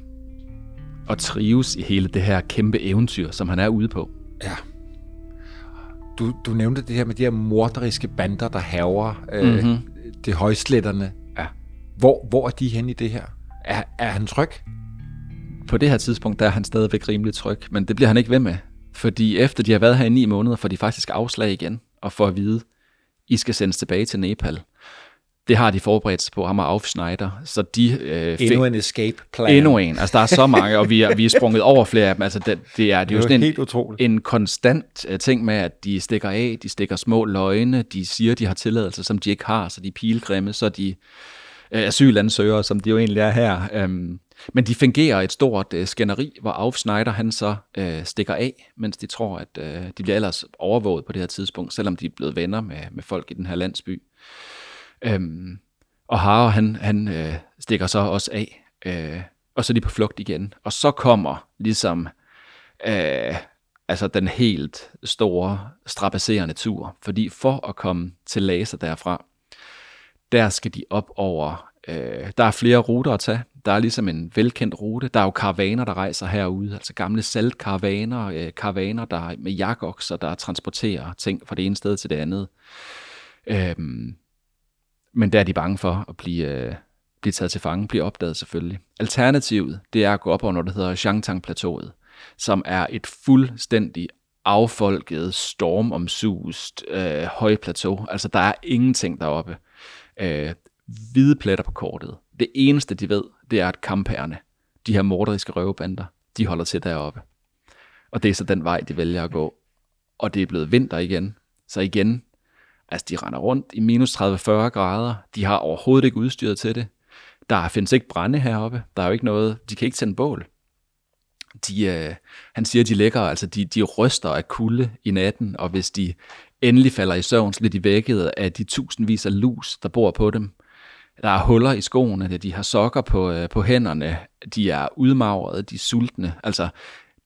at trives i hele det her kæmpe eventyr, som han er ude på. Ja. Du, du nævnte det her med de her morderiske bander, der haver øh, mm-hmm. det højsletterne. Ja. Hvor, hvor er de henne i det her? Er, er han tryg? På det her tidspunkt, der er han stadigvæk rimelig tryg, men det bliver han ikke ved med. Fordi efter de har været her i ni måneder, får de faktisk afslag igen, og får at vide, I skal sendes tilbage til Nepal. Det har de forberedt sig på, ham og Auf Schneider. Så de, øh, fik, Endnu en escape plan. Endnu en. Altså, der er så mange, og vi er, vi er sprunget over flere af dem. Altså, det, det er, det er jo sådan en, utroligt. en konstant uh, ting med, at de stikker af, de stikker små løgne, de siger, de har tilladelse, som de ikke har, så de er pilgrimme, så de uh, asylansøgere, som de jo egentlig er her. Um, men de fungerer et stort uh, skænderi, hvor Auf Schneider han så uh, stikker af, mens de tror, at uh, de bliver ellers overvåget på det her tidspunkt, selvom de er blevet venner med, med folk i den her landsby. Øhm, og Haro, han, han øh, stikker så også af, øh, og så lige på flugt igen. Og så kommer ligesom øh, altså den helt store, strapasserende tur. Fordi for at komme til Laser derfra, der skal de op over, øh, der er flere ruter at tage. Der er ligesom en velkendt rute. Der er jo karavaner, der rejser herude, altså gamle saltkaravaner, øh, karavaner der med jakokser, der transporterer ting fra det ene sted til det andet. Øhm, men der er de bange for at blive, øh, blive taget til fange, blive opdaget selvfølgelig. Alternativet, det er at gå op over noget, der hedder Shangtang-plateauet, som er et fuldstændig affolket, stormomsust øh, højplateau. Altså, der er ingenting deroppe. Øh, hvide pletter på kortet. Det eneste, de ved, det er, at kampærerne, de her morderiske røvebander, de holder til deroppe. Og det er så den vej, de vælger at gå. Og det er blevet vinter igen. Så igen, Altså, de render rundt i minus 30-40 grader. De har overhovedet ikke udstyret til det. Der findes ikke brænde heroppe. Der er jo ikke noget. De kan ikke tænde bål. De, øh, han siger, de ligger, altså de, de ryster af kulde i natten, og hvis de endelig falder i søvn, så bliver de vækket af de tusindvis af lus, der bor på dem. Der er huller i skoene, de har sokker på, øh, på hænderne, de er udmagrede, de er sultne. Altså,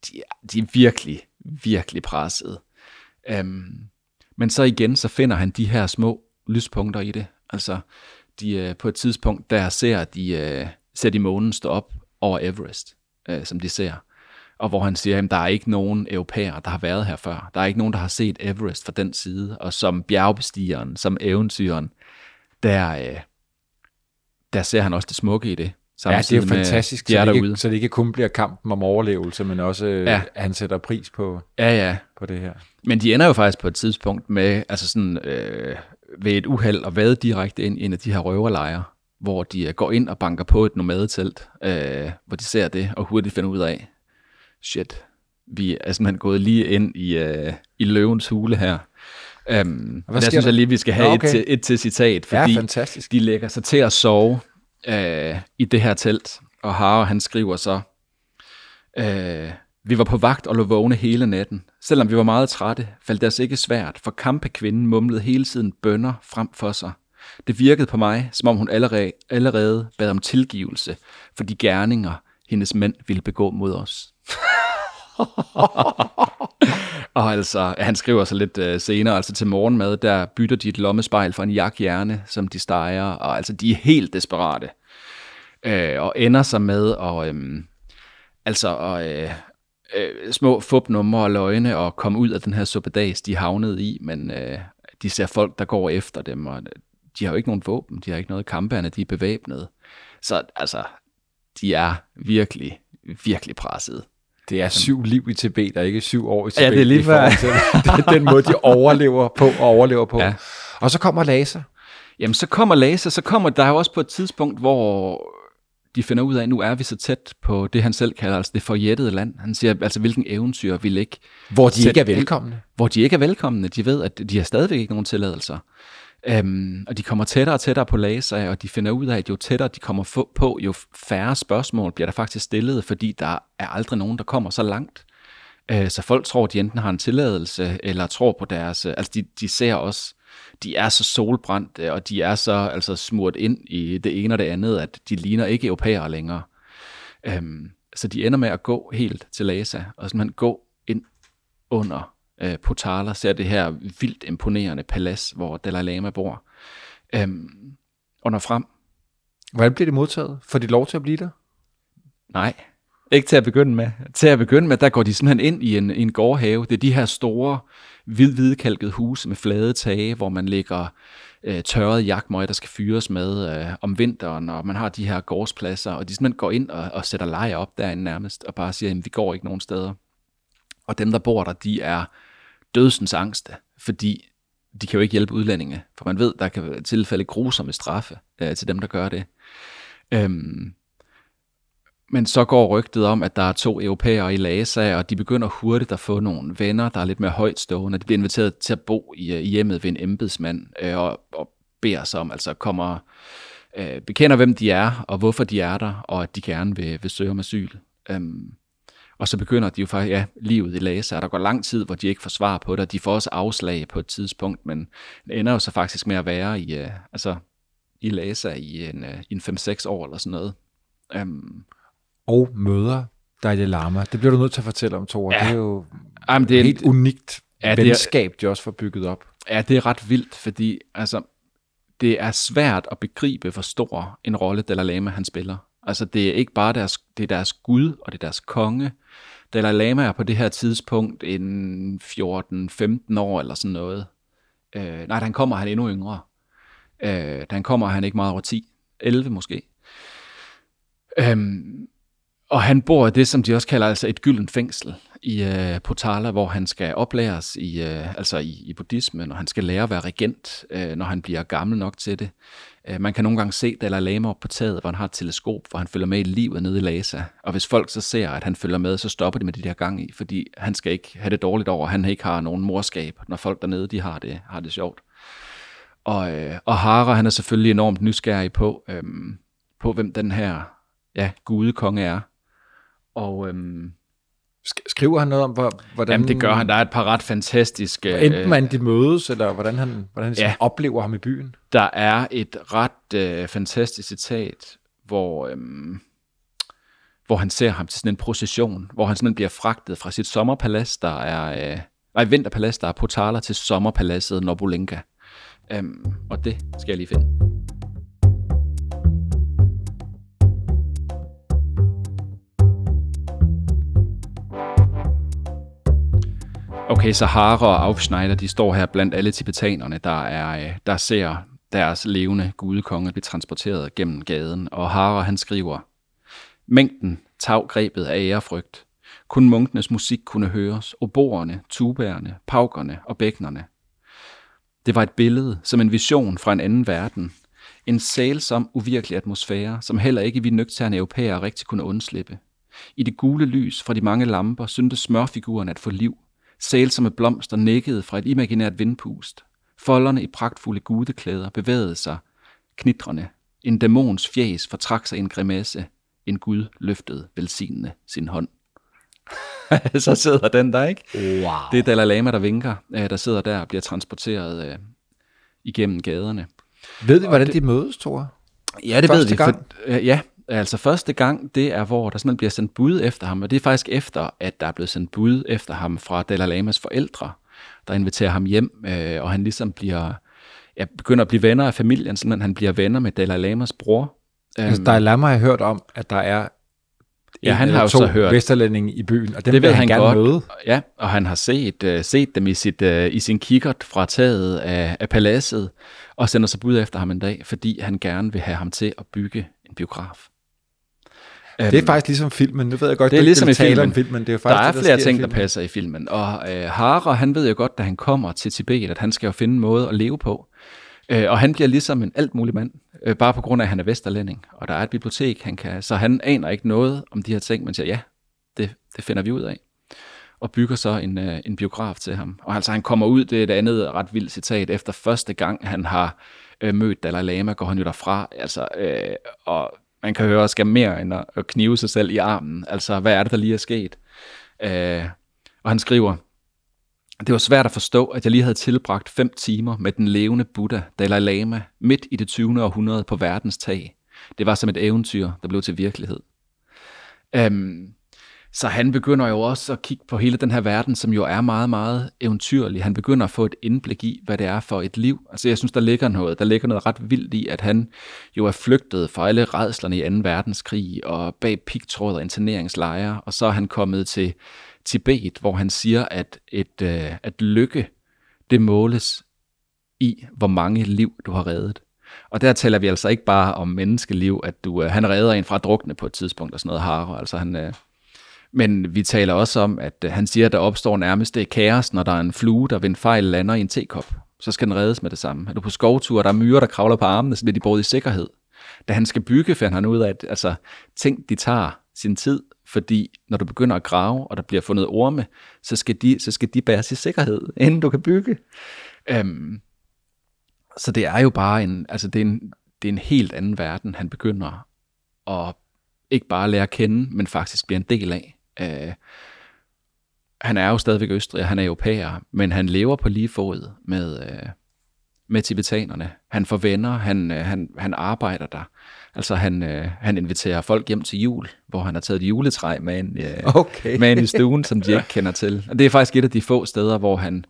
de, de er virkelig, virkelig presset. Øhm, men så igen, så finder han de her små lyspunkter i det. Altså, de, øh, på et tidspunkt, der ser de, øh, ser de månen stå op over Everest, øh, som de ser. Og hvor han siger, at der er ikke nogen europæer, der har været her før. Der er ikke nogen, der har set Everest fra den side. Og som bjergbestigeren, som eventyren, der, øh, der ser han også det smukke i det. Ja, det er jo fantastisk, de så det, ikke, så det ikke kun bliver kampen om overlevelse, men også ja. han sætter pris på, Ja, ja. på det her. Men de ender jo faktisk på et tidspunkt med, altså sådan, øh, ved et uheld at vade direkte ind i en af de her røverlejre, hvor de øh, går ind og banker på et nomadetelt, øh, hvor de ser det og hurtigt finder ud af, shit, vi er simpelthen gået lige ind i, øh, i løvens hule her. Um, men der synes jeg lige, vi skal have Nå, okay. et, til, et til citat, Ja, fordi fantastisk. de lægger sig til at sove øh, i det her telt, og Harre han skriver så, øh, vi var på vagt og lå vågne hele natten. Selvom vi var meget trætte, faldt det os ikke svært, for kampekvinden mumlede hele tiden bønder frem for sig. Det virkede på mig, som om hun allerede, allerede bad om tilgivelse for de gerninger, hendes mænd ville begå mod os. og altså, han skriver så lidt øh, senere, altså til morgenmad, der bytter de et lommespejl for en jakhjerne, som de steger, og altså, de er helt desperate. Øh, og ender så med at, øh, altså, og, øh, øh, små fupnumre og løgne og komme ud af den her suppedas, de havnede i, men øh, de ser folk, der går efter dem, og de har jo ikke nogen våben, de har ikke noget kamperne, de er bevæbnede. Så altså, de er virkelig, virkelig presset. Det er syv liv i Tibet, og ikke syv år i Tibet. Ja, det er lige til det er den måde, de overlever på og overlever på. Ja. Ja. Og så kommer laser. Jamen, så kommer laser, så kommer der jo også på et tidspunkt, hvor de finder ud af, at nu er vi så tæt på det, han selv kalder altså det forjættede land. Han siger, altså hvilken eventyr vil ikke... Hvor de ikke er velkomne. Hvor de ikke er velkomne. De ved, at de har stadigvæk ikke nogen tilladelser. Øhm, og de kommer tættere og tættere på Lhasa, og de finder ud af, at jo tættere de kommer på, jo færre spørgsmål bliver der faktisk stillet, fordi der er aldrig nogen, der kommer så langt. Øh, så folk tror, de enten har en tilladelse, eller tror på deres... Altså, de, de ser også, de er så solbrændte, og de er så altså smurt ind i det ene og det andet, at de ligner ikke europæere længere. Øhm, så de ender med at gå helt til Lhasa, og simpelthen gå ind under øh, Potala, ser det her vildt imponerende palads, hvor Dalai Lama bor, øhm, og når frem. Hvordan bliver det modtaget? Får de lov til at blive der? Nej, ikke til at begynde med. Til at begynde med, der går de simpelthen ind i en, i en gårdhave. Det er de her store, hvid-hvidkalkede huse med flade tage, hvor man lægger øh, tørret jagtmøg, der skal fyres med øh, om vinteren, og man har de her gårdspladser, og de simpelthen går ind og, og sætter leje op derinde nærmest, og bare siger, at vi går ikke nogen steder. Og dem, der bor der, de er dødsens angste, fordi de kan jo ikke hjælpe udlændinge, for man ved, der kan tilfælde grusomme straffe øh, til dem, der gør det. Øhm, men så går rygtet om, at der er to europæere i Lhasa, og de begynder hurtigt at få nogle venner, der er lidt mere højtstående. De bliver inviteret til at bo øh, i, hjemmet ved en embedsmand, øh, og, og beder sig om, altså kommer, øh, bekender, hvem de er, og hvorfor de er der, og at de gerne vil, vil søge om asyl. Øhm, og så begynder de jo faktisk, ja, livet i Lhasa, og der går lang tid, hvor de ikke får svar på det, de får også afslag på et tidspunkt, men ender jo så faktisk med at være i, øh, altså, i Lhasa i en, øh, en 5-6 år eller sådan noget. Um, og møder Dalai Lama. Det bliver du nødt til at fortælle om, Thor. Ja. Det er jo Jamen, det er, helt unikt ja, venskab, de også får bygget op. Ja, det er ret vildt, fordi altså, det er svært at begribe, hvor stor en rolle Dalai Lama han spiller. Altså det er ikke bare deres, det er deres Gud, og det er deres konge. Dalai Lama er på det her tidspunkt en 14-15 år eller sådan noget. Øh, nej, han kommer, han endnu yngre. Øh, han kommer, han ikke meget over 10. 11 måske. Øhm, og han bor i det, som de også kalder altså et gyldent fængsel i øh, Potala, hvor han skal oplæres i, øh, altså i, i buddhismen, og han skal lære at være regent, øh, når han bliver gammel nok til det. Øh, man kan nogle gange se Dalai Lama op på taget, hvor han har et teleskop, hvor han følger med i livet nede i Lhasa. Og hvis folk så ser, at han følger med, så stopper de med det der gang i, fordi han skal ikke have det dårligt over, at han ikke har nogen morskab, når folk dernede de har det, har det sjovt. Og, øh, og Hara, han er selvfølgelig enormt nysgerrig på, øh, på hvem den her ja, gudekonge er. Og øhm, skriver han noget om, hvordan... Jamen det gør han. Der er et par ret fantastiske... Enten man de mødes, eller hvordan han, hvordan han ja, oplever ham i byen. Der er et ret øh, fantastisk citat, hvor, øhm, hvor han ser ham til sådan en procession, hvor han simpelthen bliver fragtet fra sit sommerpalads, der er... Øh, nej, vinterpalads, der er Potala, til sommerpaladset Nobulenka. Øhm, og det skal jeg lige finde. Okay, Sahara og Aufschneider, de står her blandt alle tibetanerne, der, er, øh, der ser deres levende gudekonge blive transporteret gennem gaden, og Hara han skriver, Mængden tav grebet af ærefrygt. Kun munkenes musik kunne høres, oborerne, tubærne, paukerne og bæknerne. Det var et billede, som en vision fra en anden verden. En sælsom, uvirkelig atmosfære, som heller ikke vi nøgterne europæere rigtig kunne undslippe. I det gule lys fra de mange lamper syntes smørfiguren at få liv, Sælsomme blomster nikkede fra et imaginært vindpust. Folderne i pragtfulde gudeklæder bevægede sig, knitrende. En dæmons fjæs fortrak sig en grimasse. En gud løftede velsignende sin hånd. så sidder den der, ikke? Wow. Det er Dalai Lama, der vinker, øh, der sidder der og bliver transporteret uh, igennem gaderne. Ved vi, hvordan det, de mødes, Thor? Ja, det Første ved vi. For, ja, Altså første gang, det er, hvor der simpelthen bliver sendt bud efter ham, og det er faktisk efter, at der er blevet sendt bud efter ham fra Dalai Lamas forældre, der inviterer ham hjem, øh, og han ligesom bliver, ja, begynder at blive venner af familien, sådan han bliver venner med Dalai Lamas bror. Altså Dalai Lama har hørt om, at der er Ja, han har jo så hørt vesterlændinge i byen, og dem det vil han, han gerne godt. møde. Ja, og han har set, uh, set dem i, sit, uh, i sin kikkert fra taget af, af paladset, og sender sig bud efter ham en dag, fordi han gerne vil have ham til at bygge en biograf. Det er faktisk ligesom filmen. Nu ved jeg godt, det er ligesom i filmen. om filmen. Det er faktisk der er det, flere ting, der passer i filmen. Og øh, Hara, han ved jo godt, da han kommer til Tibet, at han skal jo finde en måde at leve på. Øh, og han bliver ligesom en alt mulig mand, øh, bare på grund af, at han er vesterlænding. Og der er et bibliotek, han kan, så han aner ikke noget om de her ting, men siger, ja, det, det finder vi ud af. og bygger så en, øh, en biograf til ham. Og altså han kommer ud, det er et andet ret vildt citat, efter første gang han har øh, mødt Dalai Lama, går han jo derfra, altså, øh, og man kan høre, skal mere end at, knive sig selv i armen. Altså, hvad er det, der lige er sket? Øh, og han skriver, det var svært at forstå, at jeg lige havde tilbragt fem timer med den levende Buddha, Dalai Lama, midt i det 20. århundrede på verdens tag. Det var som et eventyr, der blev til virkelighed. Øhm, så han begynder jo også at kigge på hele den her verden, som jo er meget, meget eventyrlig. Han begynder at få et indblik i, hvad det er for et liv. Altså jeg synes, der ligger noget. Der ligger noget ret vildt i, at han jo er flygtet fra alle redslerne i 2. verdenskrig og bag pigtråd og interneringslejre, og så er han kommet til Tibet, hvor han siger, at, et, øh, at lykke, det måles i, hvor mange liv du har reddet. Og der taler vi altså ikke bare om menneskeliv, at du, øh, han redder en fra at drukne på et tidspunkt og sådan noget har. Altså han, øh, men vi taler også om, at øh, han siger, at der opstår nærmest det kaos, når der er en flue, der ved en fejl lander i en tekop. Så skal den reddes med det samme. Er du på skovtur, og der er myrer, der kravler på armene, så bliver de båret i sikkerhed. Da han skal bygge, finder han ud af, at altså, ting, de tager sin tid, fordi når du begynder at grave, og der bliver fundet orme, så skal de, så skal de bæres i sikkerhed, inden du kan bygge. Øhm, så det er jo bare en, altså det er en, det er en helt anden verden, han begynder at ikke bare lære at kende, men faktisk bliver en del af. Uh, han er jo stadigvæk østrig, og han er europæer, men han lever på lige fod med, uh, med tibetanerne. Han får venner, han, uh, han, han arbejder der. Altså han, uh, han inviterer folk hjem til jul, hvor han har taget et juletræ med ind, uh, okay. med ind i stuen, som de ikke kender til. Og det er faktisk et af de få steder, hvor han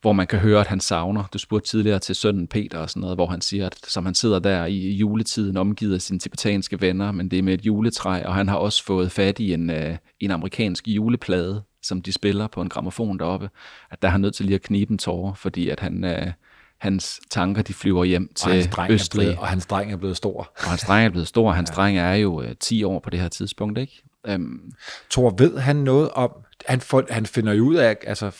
hvor man kan høre, at han savner. Du spurgte tidligere til sønnen Peter og sådan noget, hvor han siger, at som han sidder der i juletiden omgivet af sine tibetanske venner, men det er med et juletræ, og han har også fået fat i en, uh, en amerikansk juleplade, som de spiller på en gramofon deroppe, at der er han nødt til lige at knibe en tårer, fordi at han, uh, hans tanker de flyver hjem til og hans dreng Østrig. Blevet, og hans dreng er blevet stor. Og hans dreng er blevet stor. Hans ja. dreng er jo uh, 10 år på det her tidspunkt, ikke? Um, Thor, ved han noget om, han, får, han finder jo ud af, altså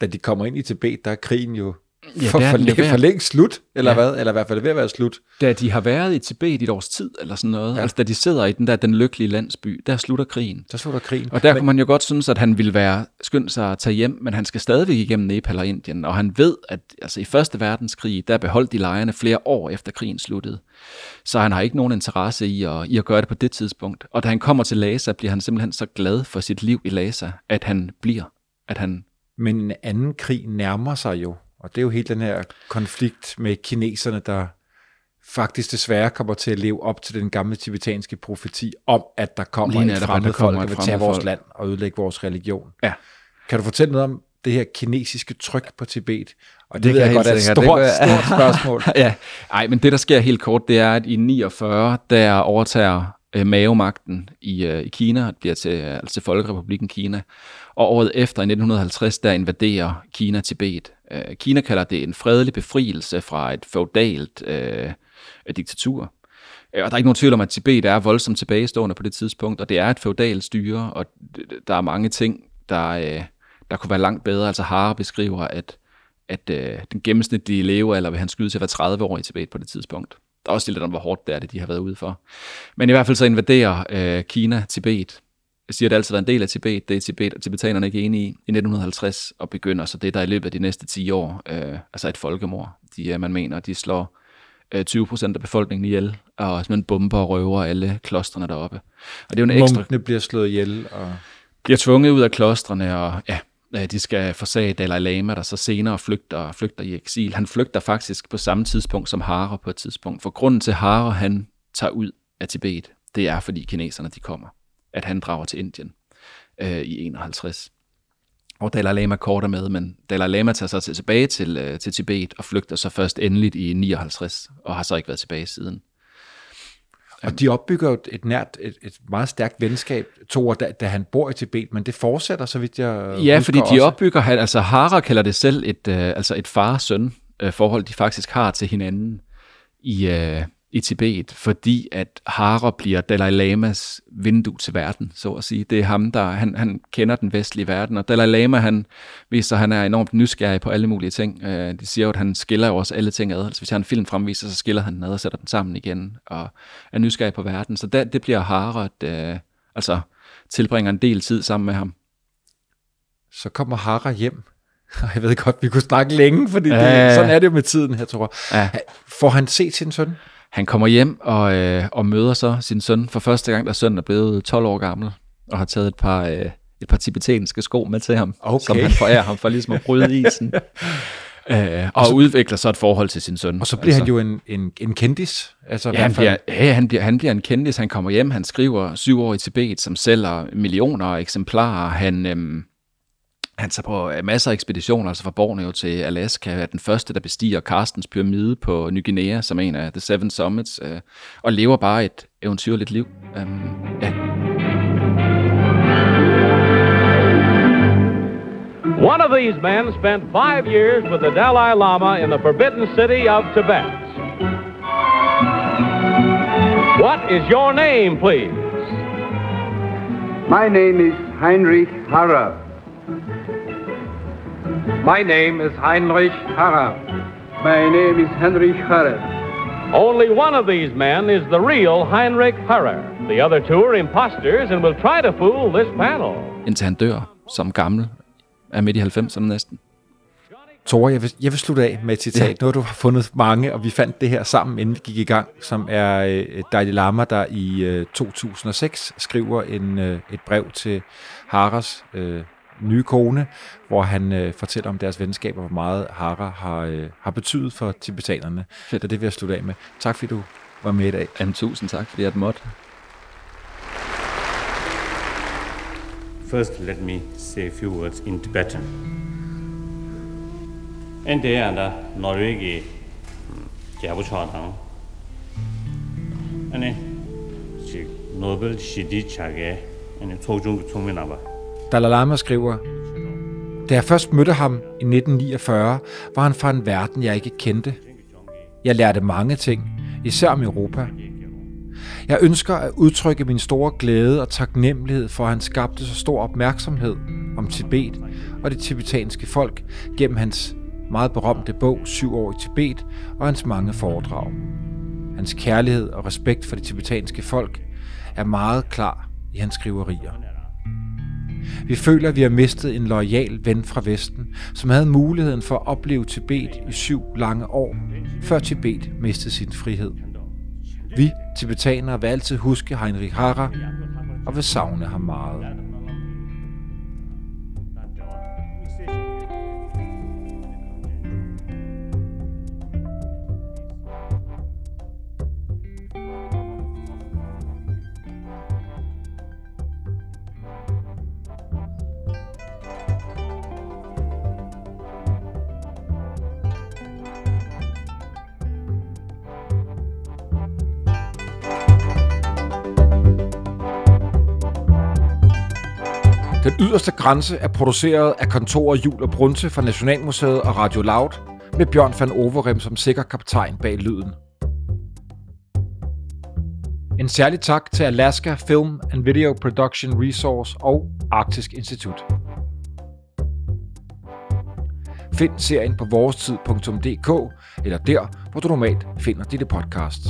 da de kommer ind i Tibet, der er krigen jo Ja, for, for, for, for længst slut, eller Ja. hvad? Eller i hvert fald ved at være slut. da de har været i Tibet i et års tid, eller sådan noget, ja. Altså da de sidder i den der den lykkelige landsby, der slutter krigen. Så slutter krigen. Og der kunne man jo godt synes, at han ville være skyndt sig at tage hjem, men han skal stadigvæk igennem Nepal og Indien, og han ved, at altså, i Første Verdenskrig, der beholdt de lejrene flere år efter krigen sluttede. Så han har ikke nogen interesse i at, i at gøre det på det tidspunkt. Og da han kommer til Lhasa, bliver han simpelthen så glad for sit liv i Lhasa, at han bliver, at han Men en anden krig nærmer sig jo, og det er jo hele den her konflikt med kineserne, der faktisk desværre kommer til at leve op til den gamle tibetanske profeti om, at der kommer Lige et fremmed folk, der vil tage vores land og ødelægge vores religion. Ja. Kan du fortælle noget om det her kinesiske tryk på Tibet? Og det, Det ved jeg godt er et stort, Det stort spørgsmål. ja, ej, men det der sker helt kort, det er, at i 49, der overtager øh, Mao-magten i, øh, i Kina, bliver til, øh, altså til Folkerepublikken Kina, og året efter, i 1950, der invaderer Kina Tibet. Øh, Kina kalder det en fredelig befrielse fra et feudalt øh, diktatur. Øh, og der er ikke nogen tvivl om, at Tibet er voldsomt tilbagestående på det tidspunkt, og det er et feudalt styre, og der er mange ting, der, øh, der kunne være langt bedre. Altså Hare beskriver, at, at øh, den gennemsnitlige levealder vil han skyde til at være 30 år i Tibet på det tidspunkt. Der er også lidt om, hvor hårdt det er, det de har været ude for. Men i hvert fald så invaderer øh, Kina Tibet. Jeg siger, at det altid været en del af Tibet. Det er Tibet, og tibetanerne ikke enige i i 1950, og begynder så det, der i løbet af de næste 10 år, øh, altså et folkemord. De, øh, man mener, de slår øh, 20 procent af befolkningen ihjel, og simpelthen bomber og røver alle klostrene deroppe. Og det er jo en ekstra Munkene bliver slået ihjel, og bliver tvunget ud af klostrene, og ja, Øh, de skal forsage Dalai Lama, der så senere flygter, flygter i eksil. Han flygter faktisk på samme tidspunkt som Hare på et tidspunkt. For grunden til Hare, han tager ud af Tibet, det er fordi kineserne de kommer. At han drager til Indien øh, i 51. Og Dalai Lama korter med, men Dalai Lama tager sig tilbage til, øh, til Tibet og flygter så først endeligt i 59, og har så ikke været tilbage siden. Og de opbygger jo et- nært, et, et meget stærkt venskab, Thor, da, da han bor i Tibet, men det fortsætter, så vidt jeg Ja, fordi de også. opbygger, han- altså Hara kalder det selv et, øh, altså et far-søn øh, forhold, de faktisk har til hinanden i, øh, i Tibet, fordi at Hara bliver Dalai Lamas vindue til verden, så at sige. Det er ham, der han, han kender den vestlige verden, og Dalai Lama, han viser, at han er enormt nysgerrig på alle mulige ting. Øh, de siger jo, at han skiller jo også alle ting ad. Altså hvis han en film fremviser, så skiller han den ad og sætter den sammen igen, og er nysgerrig på verden. Så der, det bliver Hara, at, øh, altså tilbringer en del tid sammen med ham. så kommer Hara hjem. Jeg ved godt, vi kunne snakke længe, fordi det, Ja. sådan er det jo med tiden her, tror jeg. Ja. Får han set sin søn? Han kommer hjem og, øh, og møder så sin søn for første gang, da sønnen er blevet 12 år gammel, og har taget et par, øh, et par tibetanske sko med til ham, Okay. som han forærer ham for ligesom at bryde isen. øh, og, og udvikler så et forhold til sin søn. Og så bliver altså, han jo en, en, en kendis. Altså, Ja, han bliver, ja, han bliver, han bliver en kendis. Han kommer hjem, han skriver syv år i Tibet, som sælger millioner af eksemplarer. Han, øhm, han tager på øh, masser af ekspeditioner, altså fra Borneo til Alaska, er den første, der bestiger Karstens pyramide på Ny Guinea, som en af The Seven Summits, øh, og lever bare et eventyrligt liv. Øhm, ja. One of these men spent five years with the Dalai Lama in the forbidden city of Tibet. What is your name, please? My name is Heinrich Harrer. My name is Heinrich Harrer. My name is Heinrich Harrer. Only one of these men is the real Heinrich Harrer. The other two are imposters and will try to fool this panel. Indtil han dør som gammel, er midt i 90'erne næsten. Tore, jeg vil, jeg vil slutte af med et citat. Ja. Nu har du fundet mange, og vi fandt det her sammen, inden vi gik i gang, som er øh, Dalai Lama, der i øh, 2006 skriver en, øh, et brev til Haras øh, nye kone, hvor han øh, fortæller om deres venskab, og hvor meget Hara har, øh, har betydet for tibetanerne. Fedt. Og det vil jeg slutte af med. Tak fordi du var med i dag. Jamen, tusind tak, fordi jeg måtte. First, let me say a few words in Tibetan. En det er der Norge jabu chadang. Ane si Nobel shidi chage ane togjung tungmin aba. Dalai Lama skriver, Da jeg først mødte ham i 1949, var han fra en verden, jeg ikke kendte. Jeg lærte mange ting, især om Europa. Jeg ønsker at udtrykke min store glæde og taknemmelighed for, at han skabte så stor opmærksomhed om Tibet og det tibetanske folk gennem hans meget berømte bog Syv år i Tibet og hans mange foredrag. Hans kærlighed og respekt for det tibetanske folk er meget klar i hans skriverier. Vi føler, at vi har mistet en lojal ven fra Vesten, som havde muligheden for at opleve Tibet i syv lange år, før Tibet mistede sin frihed. Vi, tibetanere, vil altid huske Heinrich Harrer og vil savne ham meget. Den yderste grænse er produceret af kontoret Jul og Brunse fra Nationalmuseet og Radio Loud, med Bjørn van Overem som sikker kaptajn bag lyden. En særlig tak til Alaska Film and Video Production Resource og Arktisk Institut. Find serien på vorestid.dk eller der, hvor du normalt finder dine podcasts.